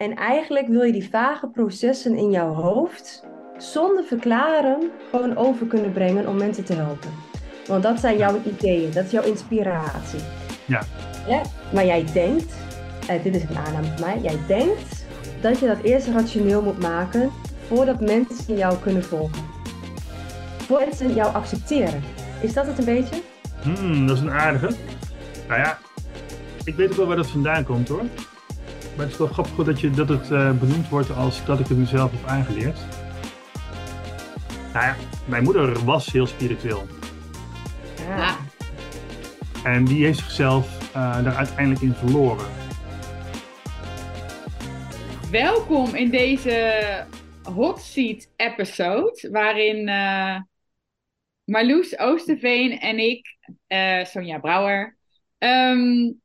En eigenlijk wil je die vage processen in jouw hoofd zonder verklaren gewoon over kunnen brengen om mensen te helpen. Want dat zijn jouw ideeën, dat is jouw inspiratie. Ja. ja maar jij denkt, eh, dit is een aanname van mij, jij denkt dat je dat eerst rationeel moet maken voordat mensen jou kunnen volgen. Voordat mensen jou accepteren. Is dat het een beetje? Hmm, dat is een aardige. Nou ja, ik weet ook wel waar dat vandaan komt hoor. Maar het is wel grappig dat, je, dat het uh, benoemd wordt als dat ik het mezelf heb aangeleerd. Nou ja, mijn moeder was heel spiritueel. Ja. En die heeft zichzelf uh, daar uiteindelijk in verloren. Welkom in deze hot seat episode, waarin uh, Marloes Oosterveen en ik, uh, Sonja Brouwer, um,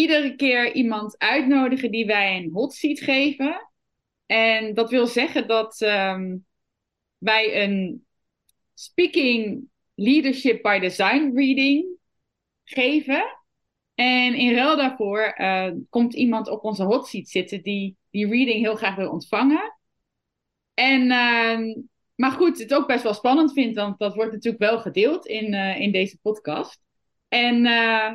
iedere keer iemand uitnodigen die wij een hot seat geven. En dat wil zeggen dat wij een speaking leadership by design reading geven. En in ruil daarvoor uh, komt iemand op onze hot seat zitten die die reading heel graag wil ontvangen. En, uh, maar goed, het ook best wel spannend vindt, want dat wordt natuurlijk wel gedeeld in, uh, in deze podcast. En uh,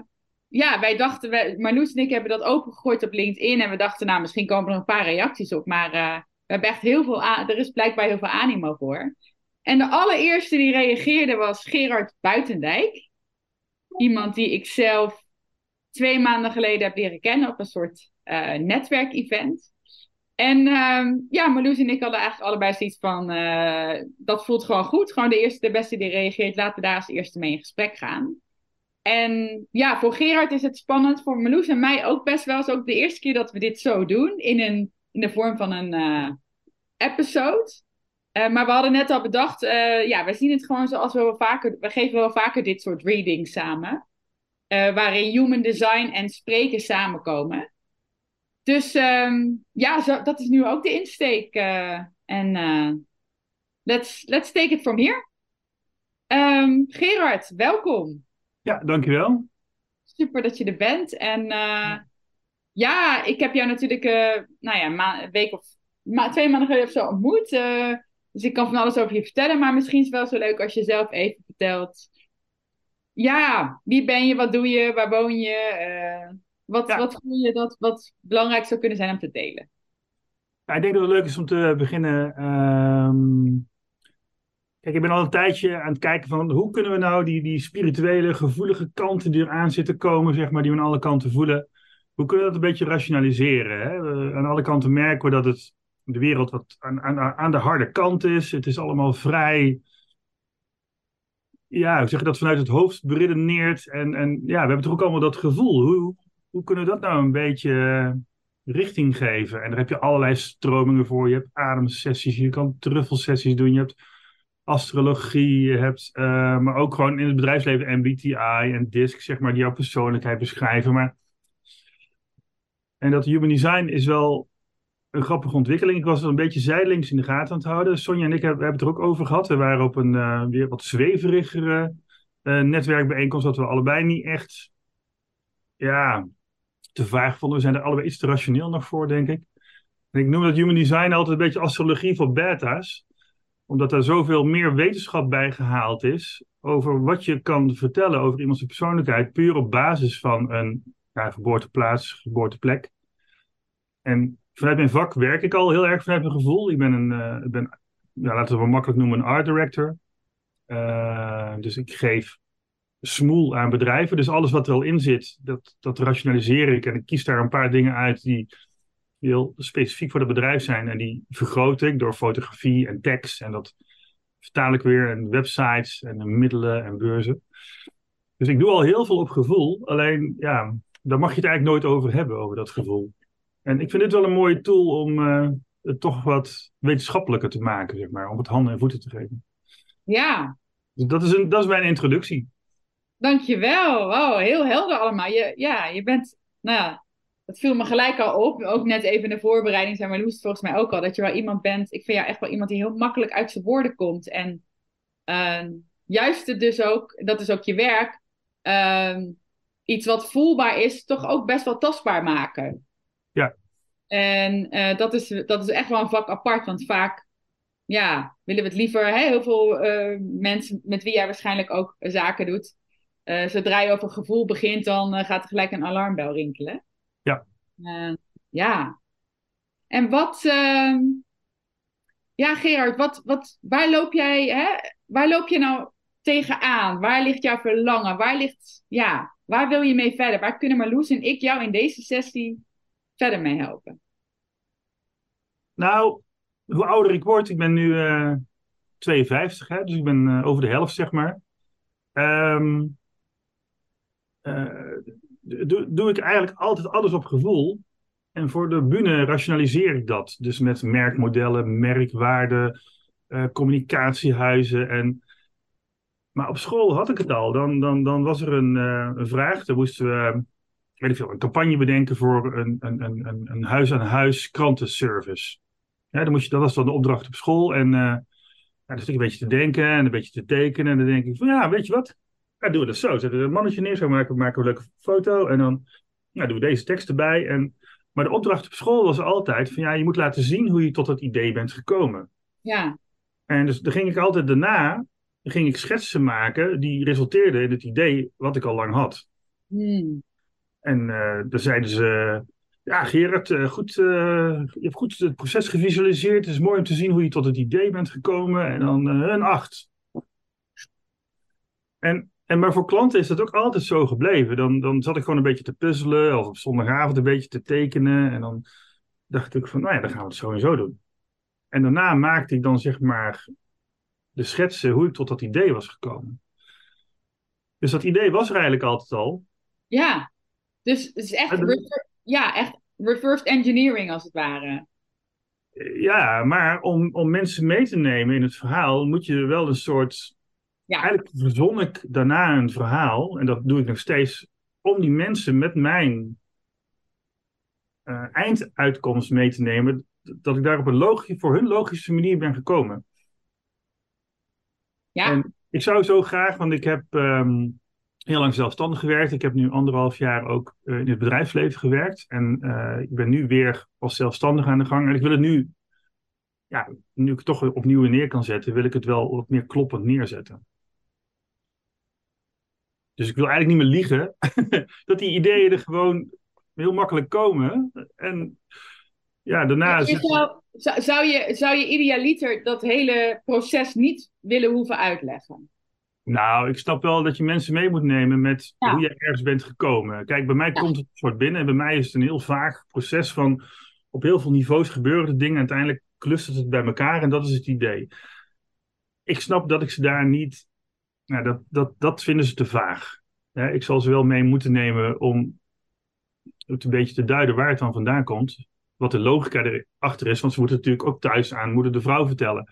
ja, wij dachten, wij, Marloes en ik hebben dat opengegooid op LinkedIn. En we dachten, nou, misschien komen er een paar reacties op. Maar we hebben echt heel veel, er is blijkbaar heel veel animo voor. En de allereerste die reageerde was Gerard Buitendijk. Iemand die ik zelf twee maanden geleden heb leren kennen op een soort uh, netwerkevent. En uh, ja, Marloes en ik hadden eigenlijk allebei zoiets van, uh, dat voelt gewoon goed. Gewoon de eerste, de beste die reageert, laten we daar als eerste mee in gesprek gaan. En ja, voor Gerard is het spannend, voor Marloes en mij ook best wel. Het is ook de eerste keer dat we dit zo doen, in, een, in de vorm van een uh, episode. Uh, maar we hadden net al bedacht, ja, we zien het gewoon zoals we wel vaker, we geven wel vaker dit soort readings samen. waarin human design en spreken samenkomen. Dus um, ja, zo, dat is nu ook de insteek. En let's, let's take it from here. Um, Gerard, welkom. Ja, dankjewel. Super dat je er bent. En uh, ja, ik heb jou natuurlijk nou ja, een week of ma twee maanden geleden of zo ontmoet. dus ik kan van alles over je vertellen. Maar misschien is het wel zo leuk als je zelf even vertelt. Ja, wie ben je? Wat doe je? Waar woon je? Wat, ja. wat voel je dat wat belangrijk zou kunnen zijn om te delen? Ja, ik denk dat het leuk is om te beginnen. Um... Kijk, ik ben al een tijdje aan het kijken van hoe kunnen we nou die, die spirituele, gevoelige kanten die eraan zitten komen, zeg maar, die we aan alle kanten voelen, hoe kunnen we dat een beetje rationaliseren? Hè? We, aan alle kanten merken we dat het de wereld wat aan, aan, de harde kant is. Het is allemaal vrij ja, ik zeg dat vanuit het hoofd beredeneerd. En, en ja, we hebben toch ook allemaal dat gevoel. Hoe, hoe kunnen we dat nou een beetje richting geven? En daar heb je allerlei stromingen voor. Je hebt ademsessies, je kan truffelsessies doen, je hebt astrologie, hebt, uh, maar ook gewoon in het bedrijfsleven MBTI en DISC, zeg maar, die jouw persoonlijkheid beschrijven. Maar... En dat human design is wel een grappige ontwikkeling. Ik was er een beetje zijdelings in de gaten aan het houden. Sonja en ik hebben, hebben het er ook over gehad. We waren op een uh, weer wat zweverigere uh, netwerkbijeenkomst, dat we allebei niet echt ja, te vaag vonden. We zijn er allebei iets te rationeel nog voor, denk ik. En ik noem dat human design altijd een beetje astrologie voor beta's. Omdat er zoveel meer wetenschap bij gehaald is over wat je kan vertellen over iemands persoonlijkheid, puur op basis van een ja, geboorteplaats, geboorteplek. En vanuit mijn vak werk ik al heel erg vanuit mijn gevoel. Ik ben een, uh, ben, ja, laten we het makkelijk noemen, een art director. Uh, dus ik geef smoel aan bedrijven. Dus alles wat er al in zit, dat, dat rationaliseer ik. En ik kies daar een paar dingen uit die heel specifiek voor het bedrijf zijn. En die vergroot ik door fotografie en tekst. En dat vertaal ik weer in websites en middelen en beurzen. Dus ik doe al heel veel op gevoel. Alleen, ja, daar mag je het eigenlijk nooit over hebben, over dat gevoel. En ik vind dit wel een mooie tool om uh, het toch wat wetenschappelijker te maken, zeg maar. Om het handen en voeten te geven. Ja. Dus dat is, een, dat is mijn introductie. Dankjewel. Wow, heel helder allemaal. Je, ja, je bent, nou dat viel me gelijk al op. Ook net even in de voorbereiding zei Marloes volgens mij ook al. Dat je wel iemand bent, ik vind jou echt wel iemand die heel makkelijk uit zijn woorden komt. En uh, juist dus ook, dat is ook je werk, uh, iets wat voelbaar is, toch ook best wel tastbaar maken. Ja. En eh, dat, is, dat is echt wel een vak apart, want vaak ja, willen we het liever. Hè? Heel veel eh, mensen met wie jij waarschijnlijk ook zaken doet. Uh, zodra je over gevoel begint, dan gaat er gelijk een alarmbel rinkelen. Ja. ja. En wat, ehm, ja, Gerard, wat, wat, waar, loop jij, hè? waar loop je nou tegenaan? Waar ligt jouw verlangen? Waar, ligt, ja, waar wil je mee verder? Waar kunnen Marloes en ik jou in deze sessie verder mee helpen? Nou, hoe ouder ik word, ik ben nu uh, eh, 52, hè, dus ik ben uh, over de helft, zeg maar. Um, uh, doe, doe ik eigenlijk altijd alles op gevoel. En voor de bühne rationaliseer ik dat. Dus met merkmodellen, merkwaarden, communicatiehuizen. En... Maar op school had ik het al. Dan, dan, dan was er een, een vraag. Dan moesten we weet ik veel, een campagne bedenken voor een, een, een, een huis-aan-huis krantenservice. Ja, dan moest je, dat was dan de opdracht op school. En uh, ja, dan zit ik een beetje te denken en een beetje te tekenen. En dan denk ik van, ja, weet je wat? Ja, doen we dat zo. Zetten we een mannetje neer, zo maken, maken we een leuke foto. En dan ja, doen we deze tekst erbij. En, maar de opdracht op school was altijd van, ja, je moet laten zien hoe je tot dat idee bent gekomen. Ja. En dus dan ging ik altijd daarna, ging ik schetsen maken die resulteerden in het idee wat ik al lang had. Hmm. En uh, dan zeiden ze, ja, Gerard, uh, goed, uh, je hebt goed het proces gevisualiseerd. Het is mooi om te zien hoe je tot het idee bent gekomen. En dan een acht. En, en maar voor klanten is dat ook altijd zo gebleven. Dan, dan zat ik gewoon een beetje te puzzelen. Of op zondagavond een beetje te tekenen. En dan dacht ik van, nou ja, dan gaan we het zo en zo doen. En daarna maakte ik dan zeg maar de schetsen hoe ik tot dat idee was gekomen. Dus dat idee was er eigenlijk altijd al. Ja, dus het is echt ja, echt reverse engineering als het ware. Ja, maar om, om mensen mee te nemen in het verhaal moet je wel een soort. Ja. Eigenlijk verzon ik daarna een verhaal, en dat doe ik nog steeds, om die mensen met mijn uh, einduitkomst mee te nemen, dat ik daar op een logische, voor hun logische manier ben gekomen. Ja. En ik zou zo graag, want ik heb um, heel lang zelfstandig gewerkt. Ik heb nu anderhalf jaar ook uh, in het bedrijfsleven gewerkt. En uh, ik ben nu weer als zelfstandig aan de gang. En ik wil het nu, ja, nu ik het toch opnieuw neer kan zetten, wil ik het wel wat meer kloppend neerzetten. Dus ik wil eigenlijk niet meer liegen. dat die ideeën er gewoon heel makkelijk komen. En ja, daarna... Zou, je, zou je idealiter dat hele proces niet willen hoeven uitleggen? Nou, ik snap wel dat je mensen mee moet nemen met hoe je ergens bent gekomen. Kijk, bij mij komt het soort binnen en bij mij is het een heel vaag proces van op heel veel niveaus gebeuren de dingen. Uiteindelijk clustert het bij elkaar en dat is het idee. Ik snap dat ik ze daar niet. Nou, dat, dat, dat vinden ze te vaag. Ja, ik zal ze wel mee moeten nemen om het een beetje te duiden waar het dan vandaan komt. Wat de logica erachter is, want ze moeten natuurlijk ook thuis aan moeder de vrouw vertellen.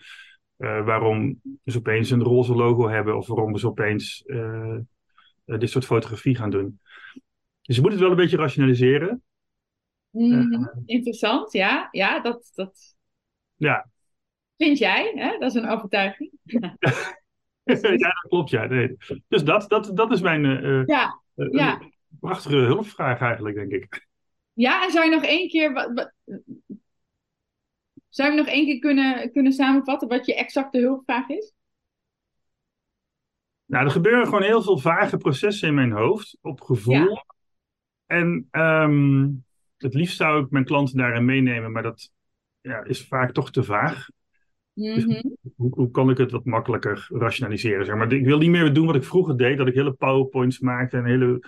Uh, waarom ze opeens een roze logo hebben of waarom ze opeens uh, dit soort fotografie gaan doen. Dus je moet het wel een beetje rationaliseren. Mm, interessant, ja. Ja, dat, dat... ja. Vind jij, hè? Dat is een overtuiging. ja, dat klopt, ja. Nee. Dus dat, dat, dat is mijn ja, ja. prachtige hulpvraag eigenlijk, denk ik. Ja, en zou je nog één keer... Wat, wat, zou je nog één keer kunnen, kunnen samenvatten wat je exacte hulpvraag is? Nou, er gebeuren gewoon heel veel vage processen in mijn hoofd, op gevoel. En um, het liefst zou ik mijn klanten daarin meenemen, maar dat ja, is vaak toch te vaag. Dus mhm. hoe, hoe, kan ik het wat makkelijker rationaliseren? Zeg maar ik wil niet meer doen wat ik vroeger deed, dat ik hele powerpoints maakte en hele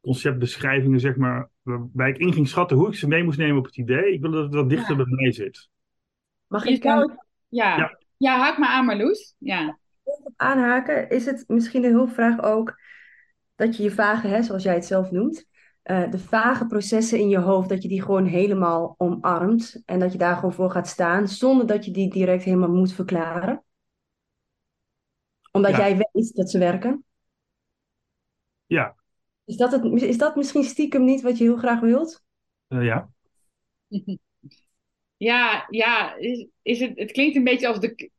conceptbeschrijvingen, zeg maar, waarbij ik in ging schatten hoe ik ze mee moest nemen op het idee. Ik wil dat het wat dichter bij mij zit. Mag ik jou... Ja. ja. Ja. haak maar aan Marloes. Ja. Aanhaken, is het misschien een hulpvraag ook dat je je vage, hè, zoals jij het zelf noemt, uh, de vage processen in je hoofd, dat je die gewoon helemaal omarmt en dat je daar gewoon voor gaat staan, zonder dat je die direct helemaal moet verklaren? Omdat ja. jij weet dat ze werken? Ja. Is dat, het, is dat misschien stiekem niet wat je heel graag wilt? Uh, ja. Ja, ja is, is het, het klinkt een beetje als de,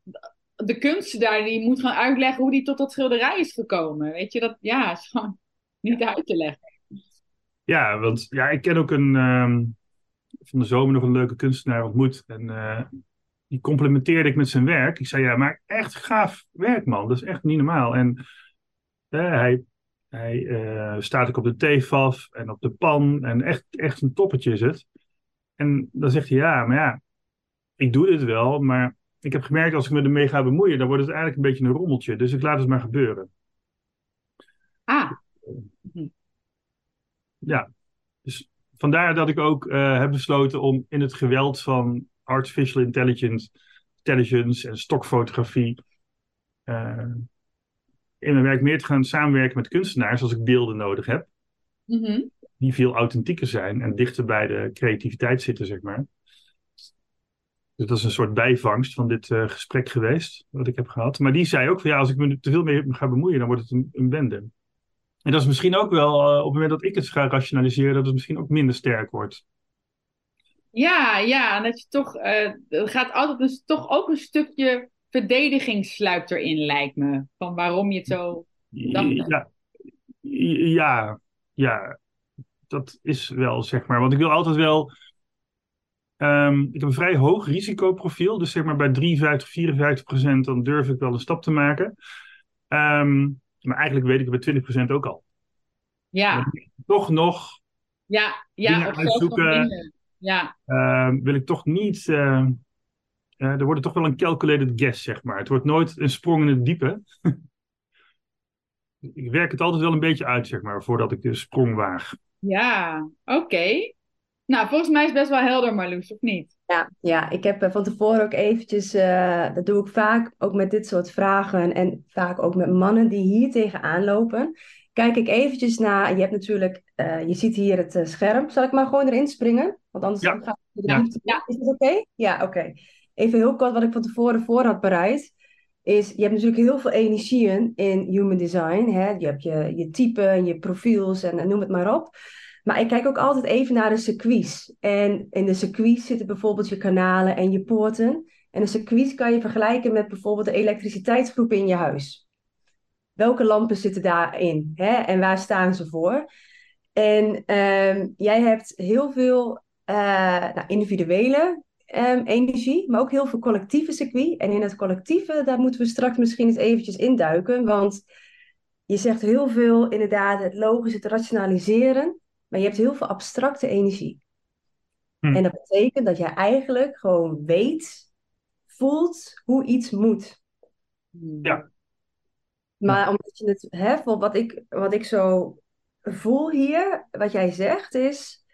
de kunstenaar die moet gaan uitleggen hoe die tot dat schilderij is gekomen. Weet je, dat ja, is gewoon niet uit te leggen. Ja, want ja, ik ken ook een um, van de zomer nog een leuke kunstenaar ontmoet. En eh, die complimenteerde ik met zijn werk. Ik zei, ja, maar echt gaaf werk, man. Dat is echt niet normaal. En eh, hij, hij eh, staat ook op de TFAF en op de pan. En echt, echt een toppetje is het. En dan zegt hij, ja, maar ja, ik doe dit wel, maar ik heb gemerkt als ik me ermee ga bemoeien, dan wordt het eigenlijk een beetje een rommeltje. Dus ik laat het maar gebeuren. Ah, Ja, dus vandaar dat ik ook eh, heb besloten om in het geweld van artificial intelligence, intelligence en stokfotografie eh, in mijn werk meer te gaan samenwerken met kunstenaars als ik beelden nodig heb, mhm. die veel authentieker zijn en dichter bij de creativiteit zitten, zeg maar. Dus dat is een soort bijvangst van dit eh, gesprek geweest, wat ik heb gehad. Maar die zei ook van ja, als ik me er te veel mee ga bemoeien, dan wordt het een, een bende. En dat is misschien ook wel, eh, op het moment dat ik het ga rationaliseren, dat het misschien ook minder sterk wordt. Ja, ja, en dat je toch, eh, er gaat altijd dus toch ook een stukje verdediging sluipt erin, lijkt me. Van waarom je het zo. Ja, ja, ja, dat is wel zeg maar. Want ik wil altijd wel. ehm, ik heb een vrij hoog risicoprofiel. Dus zeg maar bij 53, 54 procent, dan durf ik wel een stap te maken. Ehm, maar eigenlijk weet ik het bij 20 procent ook al. Ja, Toch nog ja, ja, uitzoeken. Ja, ehm, wil ik toch niet. eh, eh, er wordt toch wel een calculated guess, zeg maar. Het wordt nooit een sprong in het diepe. ik werk het altijd wel een beetje uit, zeg maar, voordat ik de sprong waag. ja, oké. Nou, volgens mij is het best wel helder, Marloes, of niet? Ja, ja, ik heb eh, van tevoren ook eventjes, eh, dat doe ik vaak ook met dit soort vragen en vaak ook met mannen die hier tegenaan lopen. Kijk ik eventjes naar, je hebt natuurlijk, eh, je ziet hier het scherm. Zal ik maar gewoon erin springen? Want anders Ja. gaat het Ja. Is dat oké? Ja, oké. Even heel kort wat ik van tevoren voor had bereid. Is, je hebt natuurlijk heel veel energieën in human design. Hè? Je hebt je, je type en je profiels en, en noem het maar op. Maar ik kijk ook altijd even naar de circuits. En in de circuits zitten bijvoorbeeld je kanalen en je poorten. En een circuit kan je vergelijken met bijvoorbeeld de elektriciteitsgroep in je huis. Welke lampen zitten daarin? Hè? En waar staan ze voor? En ehm, jij hebt heel veel eh, nou, individuele ehm, energie, maar ook heel veel collectieve circuit. En in het collectieve, daar moeten we straks misschien eens eventjes induiken. Want je zegt heel veel inderdaad het logisch, het rationaliseren. Maar je hebt heel veel abstracte energie. Hm. En dat betekent dat jij eigenlijk gewoon weet, voelt hoe iets moet. Ja. Maar omdat je het, hè, wat ik, wat ik zo voel hier, wat jij zegt is,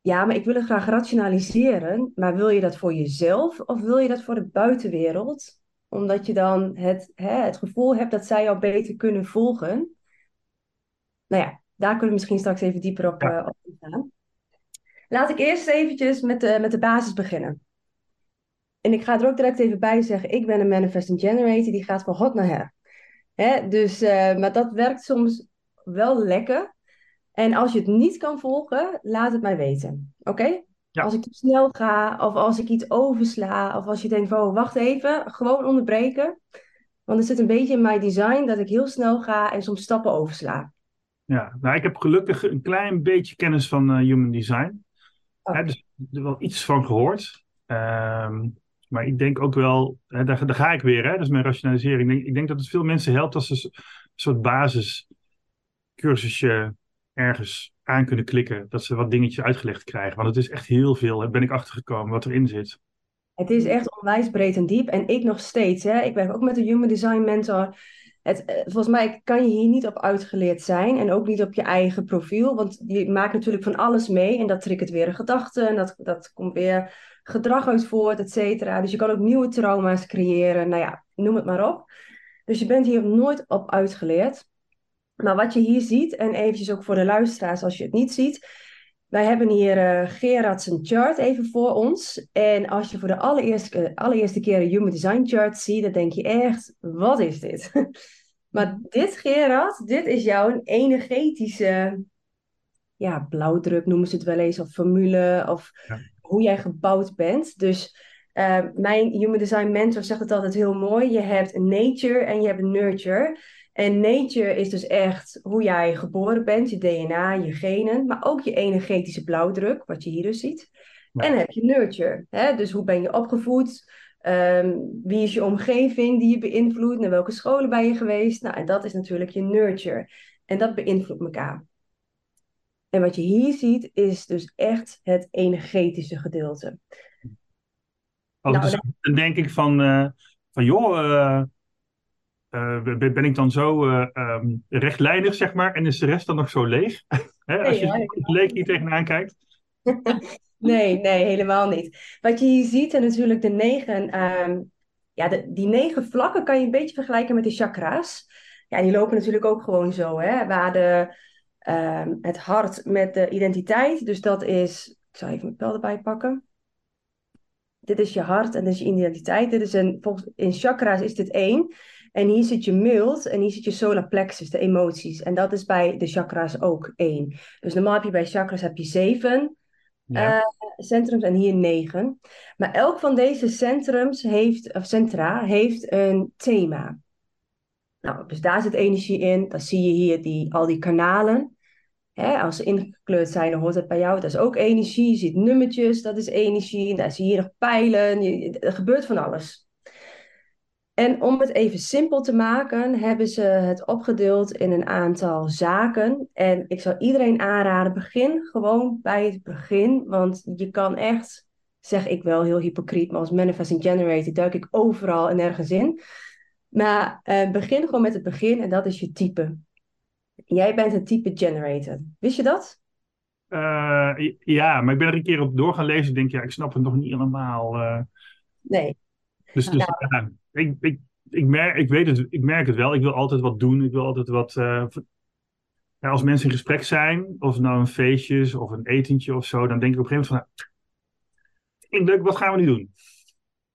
ja, maar ik wil het graag rationaliseren, maar wil je dat voor jezelf of wil je dat voor de buitenwereld? Omdat je dan het, hè, het gevoel hebt dat zij jou beter kunnen volgen. Nou ja, daar kunnen we misschien straks even dieper op, Ja. eh, op ingaan. Laat ik eerst eventjes met de, met de basis beginnen. En ik ga er ook direct even bij zeggen, ik ben een manifesting generator, die gaat van hot naar her. Hè? Dus, eh, maar dat werkt soms wel lekker. En als je het niet kan volgen, laat het mij weten. Oké? Ja. Als ik te snel ga, of als ik iets oversla, of als je denkt van, oh, wacht even, gewoon onderbreken. Want er zit een beetje in mijn design dat ik heel snel ga en soms stappen oversla. Ja, nou, ik heb gelukkig een klein beetje kennis van eh, human design. Oh. Hè, dus er wel iets van gehoord. Ehm, maar ik denk ook wel, hè, daar, daar ga ik weer, hè, dat is mijn rationalisering. Ik denk, ik denk dat het veel mensen helpt als ze een soort basiscursusje ergens aan kunnen klikken. Dat ze wat dingetjes uitgelegd krijgen. Want het is echt heel veel, daar ben ik achtergekomen, wat erin zit. Het is echt onwijs breed en diep. En ik nog steeds. Hè? Ik werk ook met een Human Design Mentor. Het, eh, volgens mij kan je hier niet op uitgeleerd zijn. En ook niet op je eigen profiel. Want je maakt natuurlijk van alles mee. En dat triggert weer een gedachte. En dat, dat komt weer gedrag uit voort, et cetera. Dus je kan ook nieuwe trauma's creëren. Nou ja, noem het maar op. Dus je bent hier nooit op uitgeleerd. Maar wat je hier ziet, en eventjes ook voor de luisteraars als je het niet ziet. Wij hebben hier eh Gerard zijn chart even voor ons. En als je voor de allereerste, allereerste keer een Human Design chart ziet, dan denk je echt, wat is dit? maar dit Gerard, dit is jouw energetische ja, blauwdruk noemen ze het wel eens, of formule, of Ja. hoe jij gebouwd bent. Dus eh, mijn Human Design mentor zegt het altijd heel mooi. Je hebt nature en je hebt nurture. En nature is dus echt hoe jij geboren bent, je DNA, je genen, maar ook je energetische blauwdruk, wat je hier dus ziet. Ja. En dan heb je nurture, hè? dus hoe ben je opgevoed, Ehm, wie is je omgeving die je beïnvloedt, naar welke scholen ben je geweest. Nou, en dat is natuurlijk je nurture. En dat beïnvloedt elkaar. En wat je hier ziet, is dus echt het energetische gedeelte. Nou, dus- dan denk ik van, eh, van joh, eh, eh, ben ik dan zo eh, ehm, rechtlijnig, zeg maar, en is de rest dan nog zo leeg? Hè, als je hoor, er leek hier tegenaan kijkt. Nee, nee, helemaal niet. Wat je hier ziet, en natuurlijk de negen, ehm, ja, de, die negen vlakken kan je een beetje vergelijken met de chakra's. Ja, die lopen natuurlijk ook gewoon zo, hè, waar de, ehm, het hart met de identiteit, dus dat is, ik zal even mijn pijl erbij pakken. Dit is je hart en dit is je identiteit. Dit is een, volgens, in chakra's is dit één. En hier zit je mild en hier zit je solar plexus, de emoties. En dat is bij de chakra's ook één. Dus normaal heb je bij chakras heb je zeven Ja. centrums en hier negen. Maar elk van deze centrums heeft, of centra heeft een thema. Nou, dus daar zit energie in. Dan zie je hier die, al die kanalen. Hè, als ze ingekleurd zijn, dan hoort het bij jou. Dat is ook energie. Je ziet nummertjes, dat is energie. Daar zie je nog pijlen. Je- er gebeurt van alles. En om het even simpel te maken, hebben ze het opgedeeld in een aantal zaken. En ik zou iedereen aanraden, begin gewoon bij het begin. Want je kan echt, zeg ik wel heel hypocriet, maar als manifesting generator duik ik overal en nergens in. Maar eh, begin gewoon met het begin en dat is je type. Jij bent een type generator. Wist je dat? Eh, ja, maar ik ben er een keer op door gaan lezen. Ik denk, ja, ik snap het nog niet helemaal. eh. Nee. dus dus ja, ik, ik, ik, merk, ik, weet het, ik merk het wel. Ik wil altijd wat doen. Ik wil altijd wat. eh, ja, als mensen in gesprek zijn, of het nou een feestje is of een etentje of zo, dan denk ik op een gegeven moment van. Nou, leuk, wat gaan we nu doen?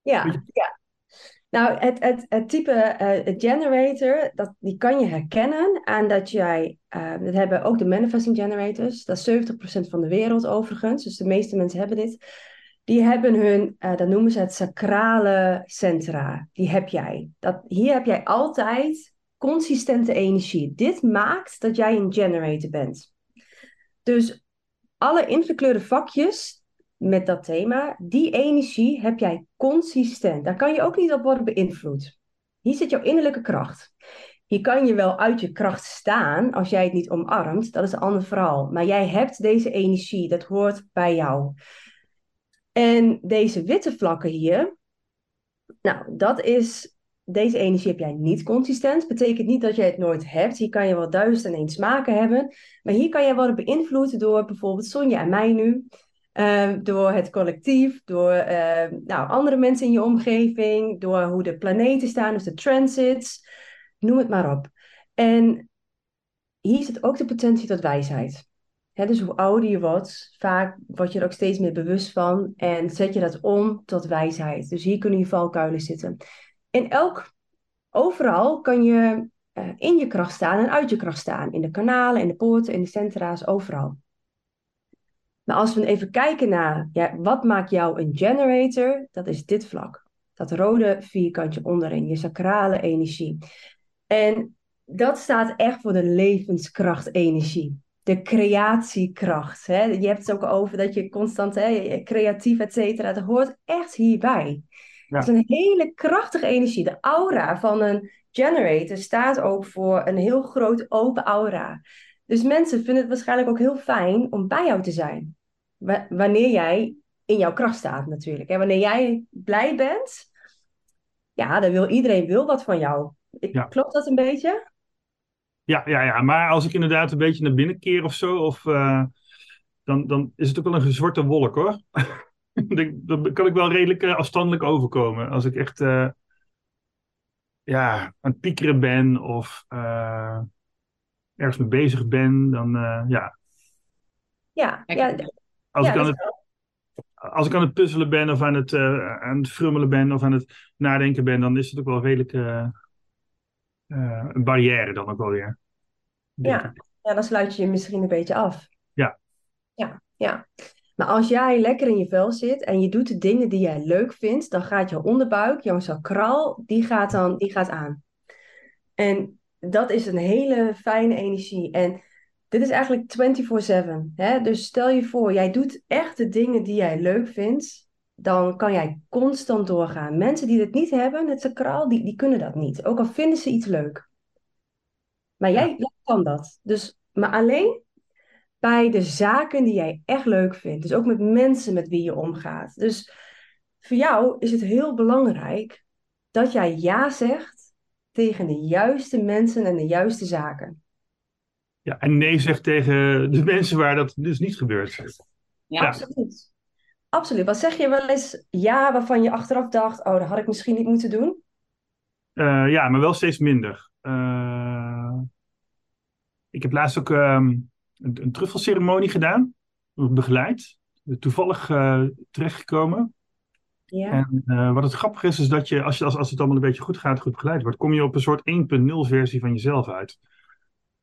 Ja, ja. Nou, het, het, het type het generator, dat, die kan je herkennen aan dat jij, eh, dat hebben ook de manifesting generators, dat is 70% van de wereld overigens, dus de meeste mensen hebben dit. Die hebben hun, eh, dat noemen ze het sacrale centra, die heb jij. Dat, hier heb jij altijd consistente energie. Dit maakt dat jij een generator bent. Dus alle ingekleurde vakjes, met dat thema, die energie heb jij consistent. Daar kan je ook niet op worden beïnvloed. Hier zit jouw innerlijke kracht. Hier kan je wel uit je kracht staan als jij het niet omarmt. Dat is een ander verhaal. Maar jij hebt deze energie. Dat hoort bij jou. En deze witte vlakken hier. Nou, dat is. Deze energie heb jij niet consistent. Betekent niet dat jij het nooit hebt. Hier kan je wel duizend en één smaken hebben. Maar hier kan je worden beïnvloed door bijvoorbeeld Sonja en mij nu. Uh, door het collectief, door uh, nou, andere mensen in je omgeving, door hoe de planeten staan, dus de transits, noem het maar op. En hier zit ook de potentie tot wijsheid. Dus hoe ouder je wordt, vaak word je er ook steeds meer bewust van en zet je dat om tot wijsheid. Dus hier kunnen je valkuilen zitten. In elk, overal kan je uh, in je kracht staan en uit je kracht staan. In de kanalen, in de poorten, in de centra's, overal. Maar als we even kijken naar ja, wat maakt jou een generator, dat is dit vlak. Dat rode vierkantje onderin, je sacrale energie. En dat staat echt voor de levenskrachtenergie. De creatiekracht. Hè? Je hebt het ook over dat je constant hè, creatief, et cetera. Dat hoort echt hierbij. Ja. Het is een hele krachtige energie. De aura van een generator staat ook voor een heel groot open aura. Dus mensen vinden het waarschijnlijk ook heel fijn om bij jou te zijn. Wanneer jij in jouw kracht staat natuurlijk. En wanneer jij blij bent, ja, dan wil iedereen wil wat van jou. Ja. Klopt dat een beetje? Ja, ja, ja, maar als ik inderdaad een beetje naar binnen keer of zo, of, uh, dan, dan is het ook wel een zwarte wolk hoor. dan kan ik wel redelijk uh, afstandelijk overkomen. Als ik echt uh, ja, aan het piekeren ben of ergens mee bezig ben, dan ja. Ja, ja. Als, ja, ik aan het, als ik aan het puzzelen ben of aan het, uh, aan het frummelen ben of aan het nadenken ben, dan is het ook wel redelijk uh, uh, een barrière dan ook wel weer. Ja. ja, dan sluit je je misschien een beetje af. Ja. Ja, ja. Maar als jij lekker in je vel zit en je doet de dingen die jij leuk vindt, dan gaat jouw onderbuik, jouw sacraal, die gaat dan die gaat aan. En dat is een hele fijne energie. En dit is eigenlijk 24/7. Hè? Dus stel je voor, jij doet echt de dingen die jij leuk vindt. Dan kan jij constant doorgaan. Mensen die dit niet hebben, het sacraal, die, die kunnen dat niet. Ook al vinden ze iets leuk. Maar jij, jij kan dat. Dus, maar alleen bij de zaken die jij echt leuk vindt. Dus ook met mensen met wie je omgaat. Dus voor jou is het heel belangrijk dat jij ja zegt tegen de juiste mensen en de juiste zaken. Ja, en nee zegt tegen de mensen waar dat dus niet gebeurt. Ja. Ja. Absoluut. Absoluut. Wat zeg je wel eens ja waarvan je achteraf dacht, oh, dat had ik misschien niet moeten doen? Eh, ja, maar wel steeds minder. Eh, ik heb laatst ook ehm, een, een truffelceremonie gedaan, begeleid. Toevallig eh, terechtgekomen. Ja. En wat het grappige is, is dat je als, je, als, als het allemaal een beetje goed gaat, goed begeleid wordt, kom je op een soort 1.0 versie van jezelf uit.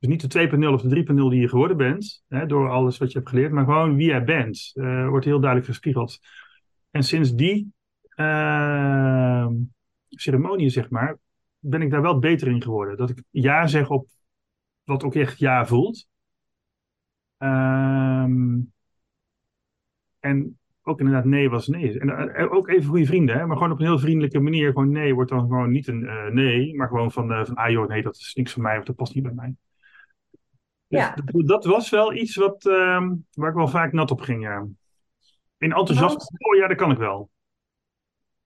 Dus niet de 2.0 of de 3.0 die je geworden bent, hè, door alles wat je hebt geleerd, maar gewoon wie jij bent, eh, wordt heel duidelijk gespiegeld. En sinds die uh, ceremonie, zeg maar, ben ik daar wel beter in geworden. Dat ik ja zeg op wat ook echt ja voelt. Ehm, en ook inderdaad nee was nee. En uh, ook even goede vrienden, hè? maar gewoon op een heel vriendelijke manier. Gewoon nee wordt dan gewoon niet een uh, nee, maar gewoon van, uh, van ah joh, nee, dat is niks voor mij of dat past niet bij mij. Dus Ja. dat, was wel iets wat, ehm, waar ik wel vaak nat op ging. ja. In enthousiasme, oh ja, dat kan ik wel.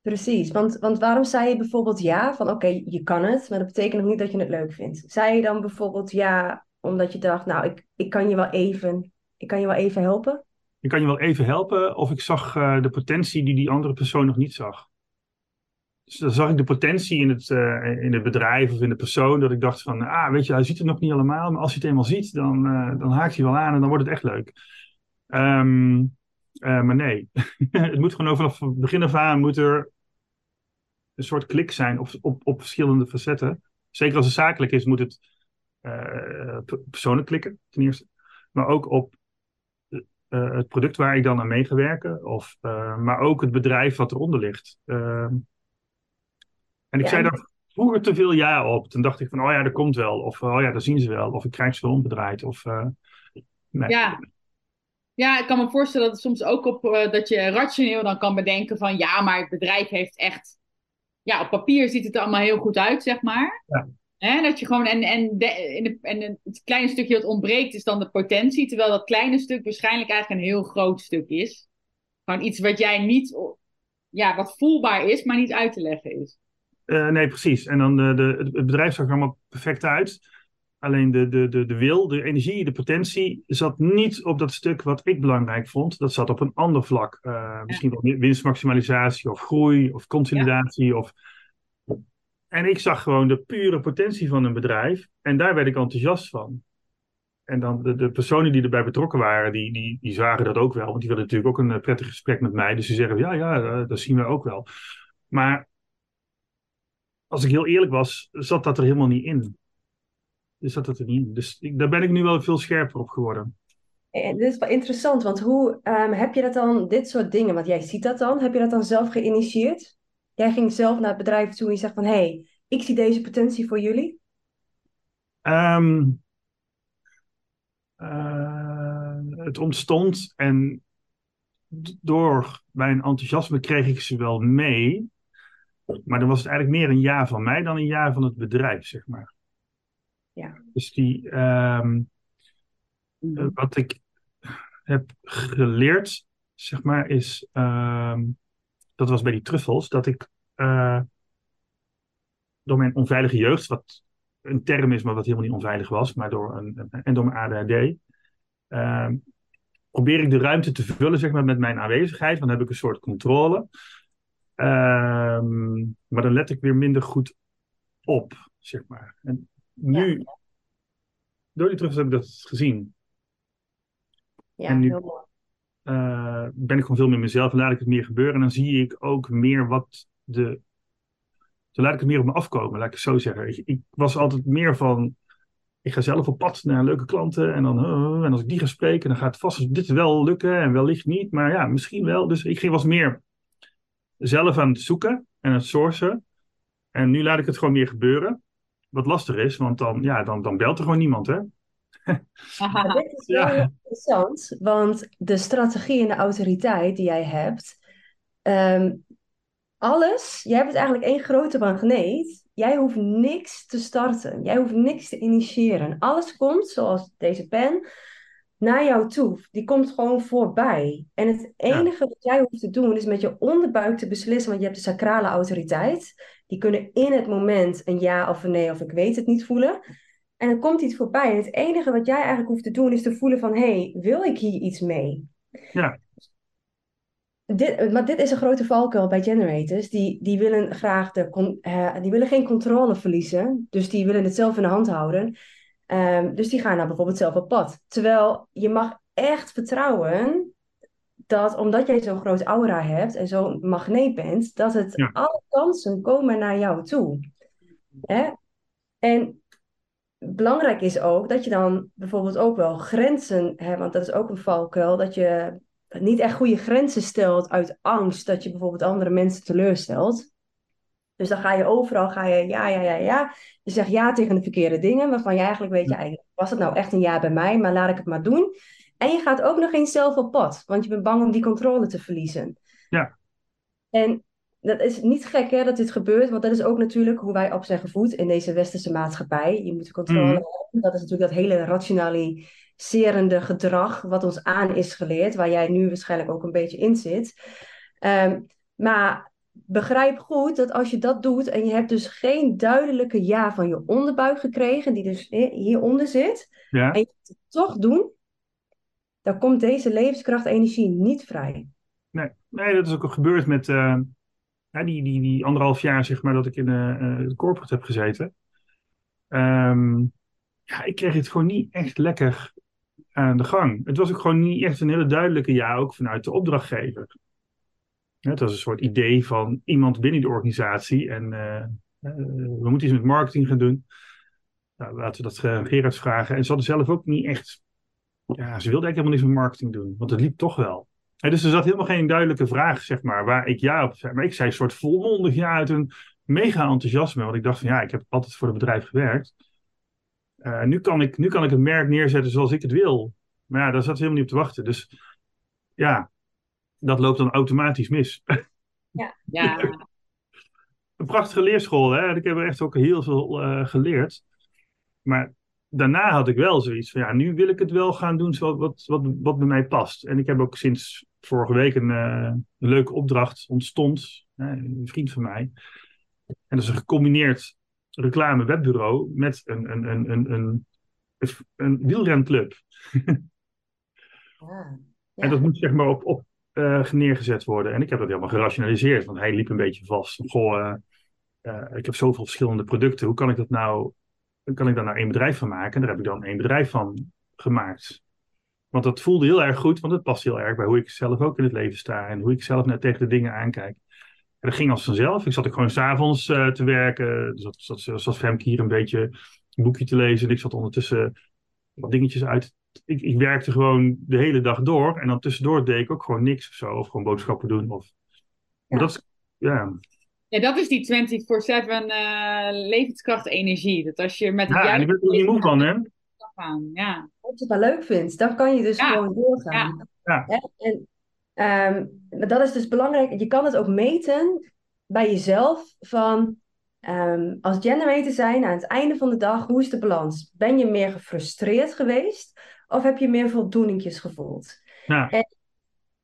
Precies, want, want waarom zei je bijvoorbeeld ja? Van oké, je kan het, maar dat betekent nog niet dat je het leuk vindt. Zei je dan bijvoorbeeld ja, omdat je dacht, nou, ik, ik kan je wel even, ik kan je wel even helpen? Ik kan je wel even helpen, of ik zag eh, de potentie die die andere persoon nog niet zag. Dus dan zag ik de potentie in het, eh, in het bedrijf of in de persoon, dat ik dacht van, ah, weet je, hij ziet het nog niet allemaal, maar als hij het eenmaal ziet, dan, eh, dan haakt hij wel aan en dan wordt het echt leuk. Ehm, eh, maar nee, het moet gewoon vanaf het begin af aan moet er een soort klik zijn op, op, verschillende facetten. Zeker als het zakelijk is, moet het p- persoonlijk klikken, ten eerste. Maar ook op het product waar ik dan aan mee ga werken, of, maar ook het bedrijf wat eronder ligt. Ehm, en ik Ja, zei daar vroeger te veel ja op. Toen dacht ik van, oh ja, dat komt wel. Of, oh ja, dat zien ze wel. Of ik krijg ze wel omgedraaid. Of, eh, nee. Ja. Ja, ik kan me voorstellen dat het soms ook op eh, dat je rationeel dan kan bedenken van ja, maar het bedrijf heeft echt. Ja, op papier ziet het er allemaal heel goed uit, zeg maar. Ja. Dat je gewoon, en, en, de, in de, en het kleine stukje dat ontbreekt is dan de potentie, terwijl dat kleine stuk waarschijnlijk eigenlijk een heel groot stuk is. Gewoon iets wat jij niet, ja, wat voelbaar is, maar niet uit te leggen is. Eh, nee, precies. En dan de, de, het bedrijf zag er allemaal perfect uit. Alleen de, de, de, de wil, de energie, de potentie zat niet op dat stuk wat ik belangrijk vond. Dat zat op een ander vlak. Eh, misschien wel winstmaximalisatie of groei of consolidatie. Of... En ik zag gewoon de pure potentie van een bedrijf. En daar werd ik enthousiast van. En dan de, de personen die erbij betrokken waren, die, die, die zagen dat ook wel. Want die willen natuurlijk ook een eh, prettig gesprek met mij. Dus die zeggen, ja, ja, eh, dat zien we ook wel. Maar als ik heel eerlijk was, zat dat er helemaal niet in. Dus zat dat er niet in. Dus ik, daar ben ik nu wel veel scherper op geworden. En dit is wel interessant, want hoe ehm, heb je dat dan, dit soort dingen, want jij ziet dat dan, heb je dat dan zelf geïnitieerd? Jij ging zelf naar het bedrijf toe en je zegt van, hé, hey, ik zie deze potentie voor jullie. Ehm, eh, het ontstond en door mijn enthousiasme kreeg ik ze wel mee. Maar dan was het eigenlijk meer een jaar van mij dan een jaar van het bedrijf, zeg maar. Ja. Dus die, ehm, eh, wat ik heb geleerd, zeg maar, is, ehm, dat was bij die truffels, dat ik eh, door mijn onveilige jeugd, wat een term is, maar wat helemaal niet onveilig was, maar door een, en door mijn ADHD, ehm, probeer ik de ruimte te vullen, zeg maar, met mijn aanwezigheid, dan heb ik een soort controle. Ehm, maar dan let ik weer minder goed op, zeg maar. En nu, door die truffels heb ik dat gezien. Ja, En nu- heel mooi. eh, ben ik gewoon veel meer mezelf en laat ik het meer gebeuren. En dan zie ik ook meer wat de. Dan laat ik het meer op me afkomen, laat ik het zo zeggen. Ik, ik was altijd meer van. Ik ga zelf op pad naar leuke klanten. En dan. en als ik die ga spreken, dan gaat het vast dit wel lukken. En wellicht niet. Maar ja, misschien wel. Dus ik ging was meer zelf aan het zoeken en het sourcen. En nu laat ik het gewoon meer gebeuren. wat lastig is, want dan, ja, dan, dan belt er gewoon niemand, hè? Dit is wel Ja. heel interessant, want de strategie en de autoriteit die jij hebt, ehm, alles, jij bent eigenlijk één grote magneet. Jij hoeft niks te starten. Jij hoeft niks te initiëren. Alles komt, zoals deze pen, naar jou toe. Die komt gewoon voorbij. En het enige wat jij hoeft te doen, is met je onderbuik te beslissen, want je hebt de sacrale autoriteit. Die kunnen in het moment een ja of een nee of ik weet het niet voelen. En dan komt iets voorbij. En het enige wat jij eigenlijk hoeft te doen, is te voelen van, hé, hey, wil ik hier iets mee? Ja. Dit, maar dit is een grote valkuil bij generators. Die, die willen graag de, eh, die willen geen controle verliezen. Dus die willen het zelf in de hand houden. Ehm, dus die gaan dan bijvoorbeeld zelf op pad. Terwijl je mag echt vertrouwen dat omdat jij zo'n groot aura hebt en zo'n magneet bent, dat het Ja. alle kansen komen naar jou toe. Hè? En belangrijk is ook dat je dan bijvoorbeeld ook wel grenzen hebt, want dat is ook een valkuil, dat je niet echt goede grenzen stelt uit angst dat je bijvoorbeeld andere mensen teleurstelt. Dus dan ga je overal, ga je ja, ja, ja, ja. Je zegt ja tegen de verkeerde dingen, waarvan je eigenlijk weet, ja, eigenlijk was het nou echt een ja bij mij, maar laat ik het maar doen. En je gaat ook nog eens zelf op pad, want je bent bang om die controle te verliezen. Ja. En dat is niet gek hè, dat dit gebeurt, want dat is ook natuurlijk hoe wij op zijn gevoed in deze westerse maatschappij. Je moet de controle Mhm. hebben. Dat is natuurlijk dat hele rationaliserende gedrag wat ons aan is geleerd, waar jij nu waarschijnlijk ook een beetje in zit. Ehm, maar begrijp goed dat als je dat doet en je hebt dus geen duidelijke ja van je onderbuik gekregen, die dus hi- hieronder zit, Ja. en je het toch doen, dan komt deze levenskrachtenergie niet vrij. Nee, nee, dat is ook al gebeurd met eh, die, die, die anderhalf jaar zeg maar, dat ik in eh, eh, de corporate heb gezeten. Ehm, ja, ik kreeg het gewoon niet echt lekker aan de gang. Het was ook gewoon niet echt een hele duidelijke ja, ook vanuit de opdrachtgever. Het was een soort idee van iemand binnen de organisatie en eh, eh, we moeten iets met marketing gaan doen. Nou, laten we dat eh, aan Gerards vragen. En ze hadden zelf ook niet echt, ja, ze wilden eigenlijk helemaal niks met marketing doen, want het liep toch wel. Dus er zat helemaal geen duidelijke vraag, zeg maar, waar ik ja op zei. Maar ik zei een soort volmondig ja uit een mega enthousiasme. Want ik dacht van ja, ik heb altijd voor het bedrijf gewerkt. Eh, nu, kan ik, nu kan ik het merk neerzetten zoals ik het wil. Maar ja, daar zat ze helemaal niet op te wachten. Dus ja, dat loopt dan automatisch mis. Ja, een prachtige leerschool, hè. Ik heb er echt ook heel veel eh, geleerd. Maar daarna had ik wel zoiets van, ja, nu wil ik het wel gaan doen zoals wat, wat, wat bij mij past. En ik heb ook sinds vorige week een, eh, een leuke opdracht ontstond, hè, een vriend van mij. En dat is een gecombineerd reclame webbureau met een, een, een, een, een, een wielrenclub. Ja. En dat moet zeg maar op, op eh, neergezet worden. En ik heb dat helemaal gerationaliseerd, want hij liep een beetje vast. Goh, eh, eh, ik heb zoveel verschillende producten. Hoe kan ik dat nou, kan ik daar nou één bedrijf van maken? En daar heb ik dan één bedrijf van gemaakt. Want dat voelde heel erg goed, want het past heel erg bij hoe ik zelf ook in het leven sta. En hoe ik zelf naar tegen de dingen aankijk. En dat ging als vanzelf. Ik zat ook gewoon s'avonds uh, te werken. Dus dat, zat Femke hier een beetje een boekje te lezen. En ik zat ondertussen wat dingetjes uit ik, ik, werkte gewoon de hele dag door. En dan tussendoor deed ik ook gewoon niks of zo. Of gewoon boodschappen doen. Of... Maar Ja. dat is, ja. ja dat is die 24-7 eh levenskracht energie. Dat als je met ja, en ik ben er niet moe van, hè. Ja. Als je het maar leuk vindt, dan kan je dus Ja. gewoon doorgaan. Ja. Hè? En ehm, maar dat is dus belangrijk. Je kan het ook meten bij jezelf van ehm, als generator zijn aan het einde van de dag, hoe is de balans? Ben je meer gefrustreerd geweest of heb je meer voldoeningjes gevoeld? Ja. En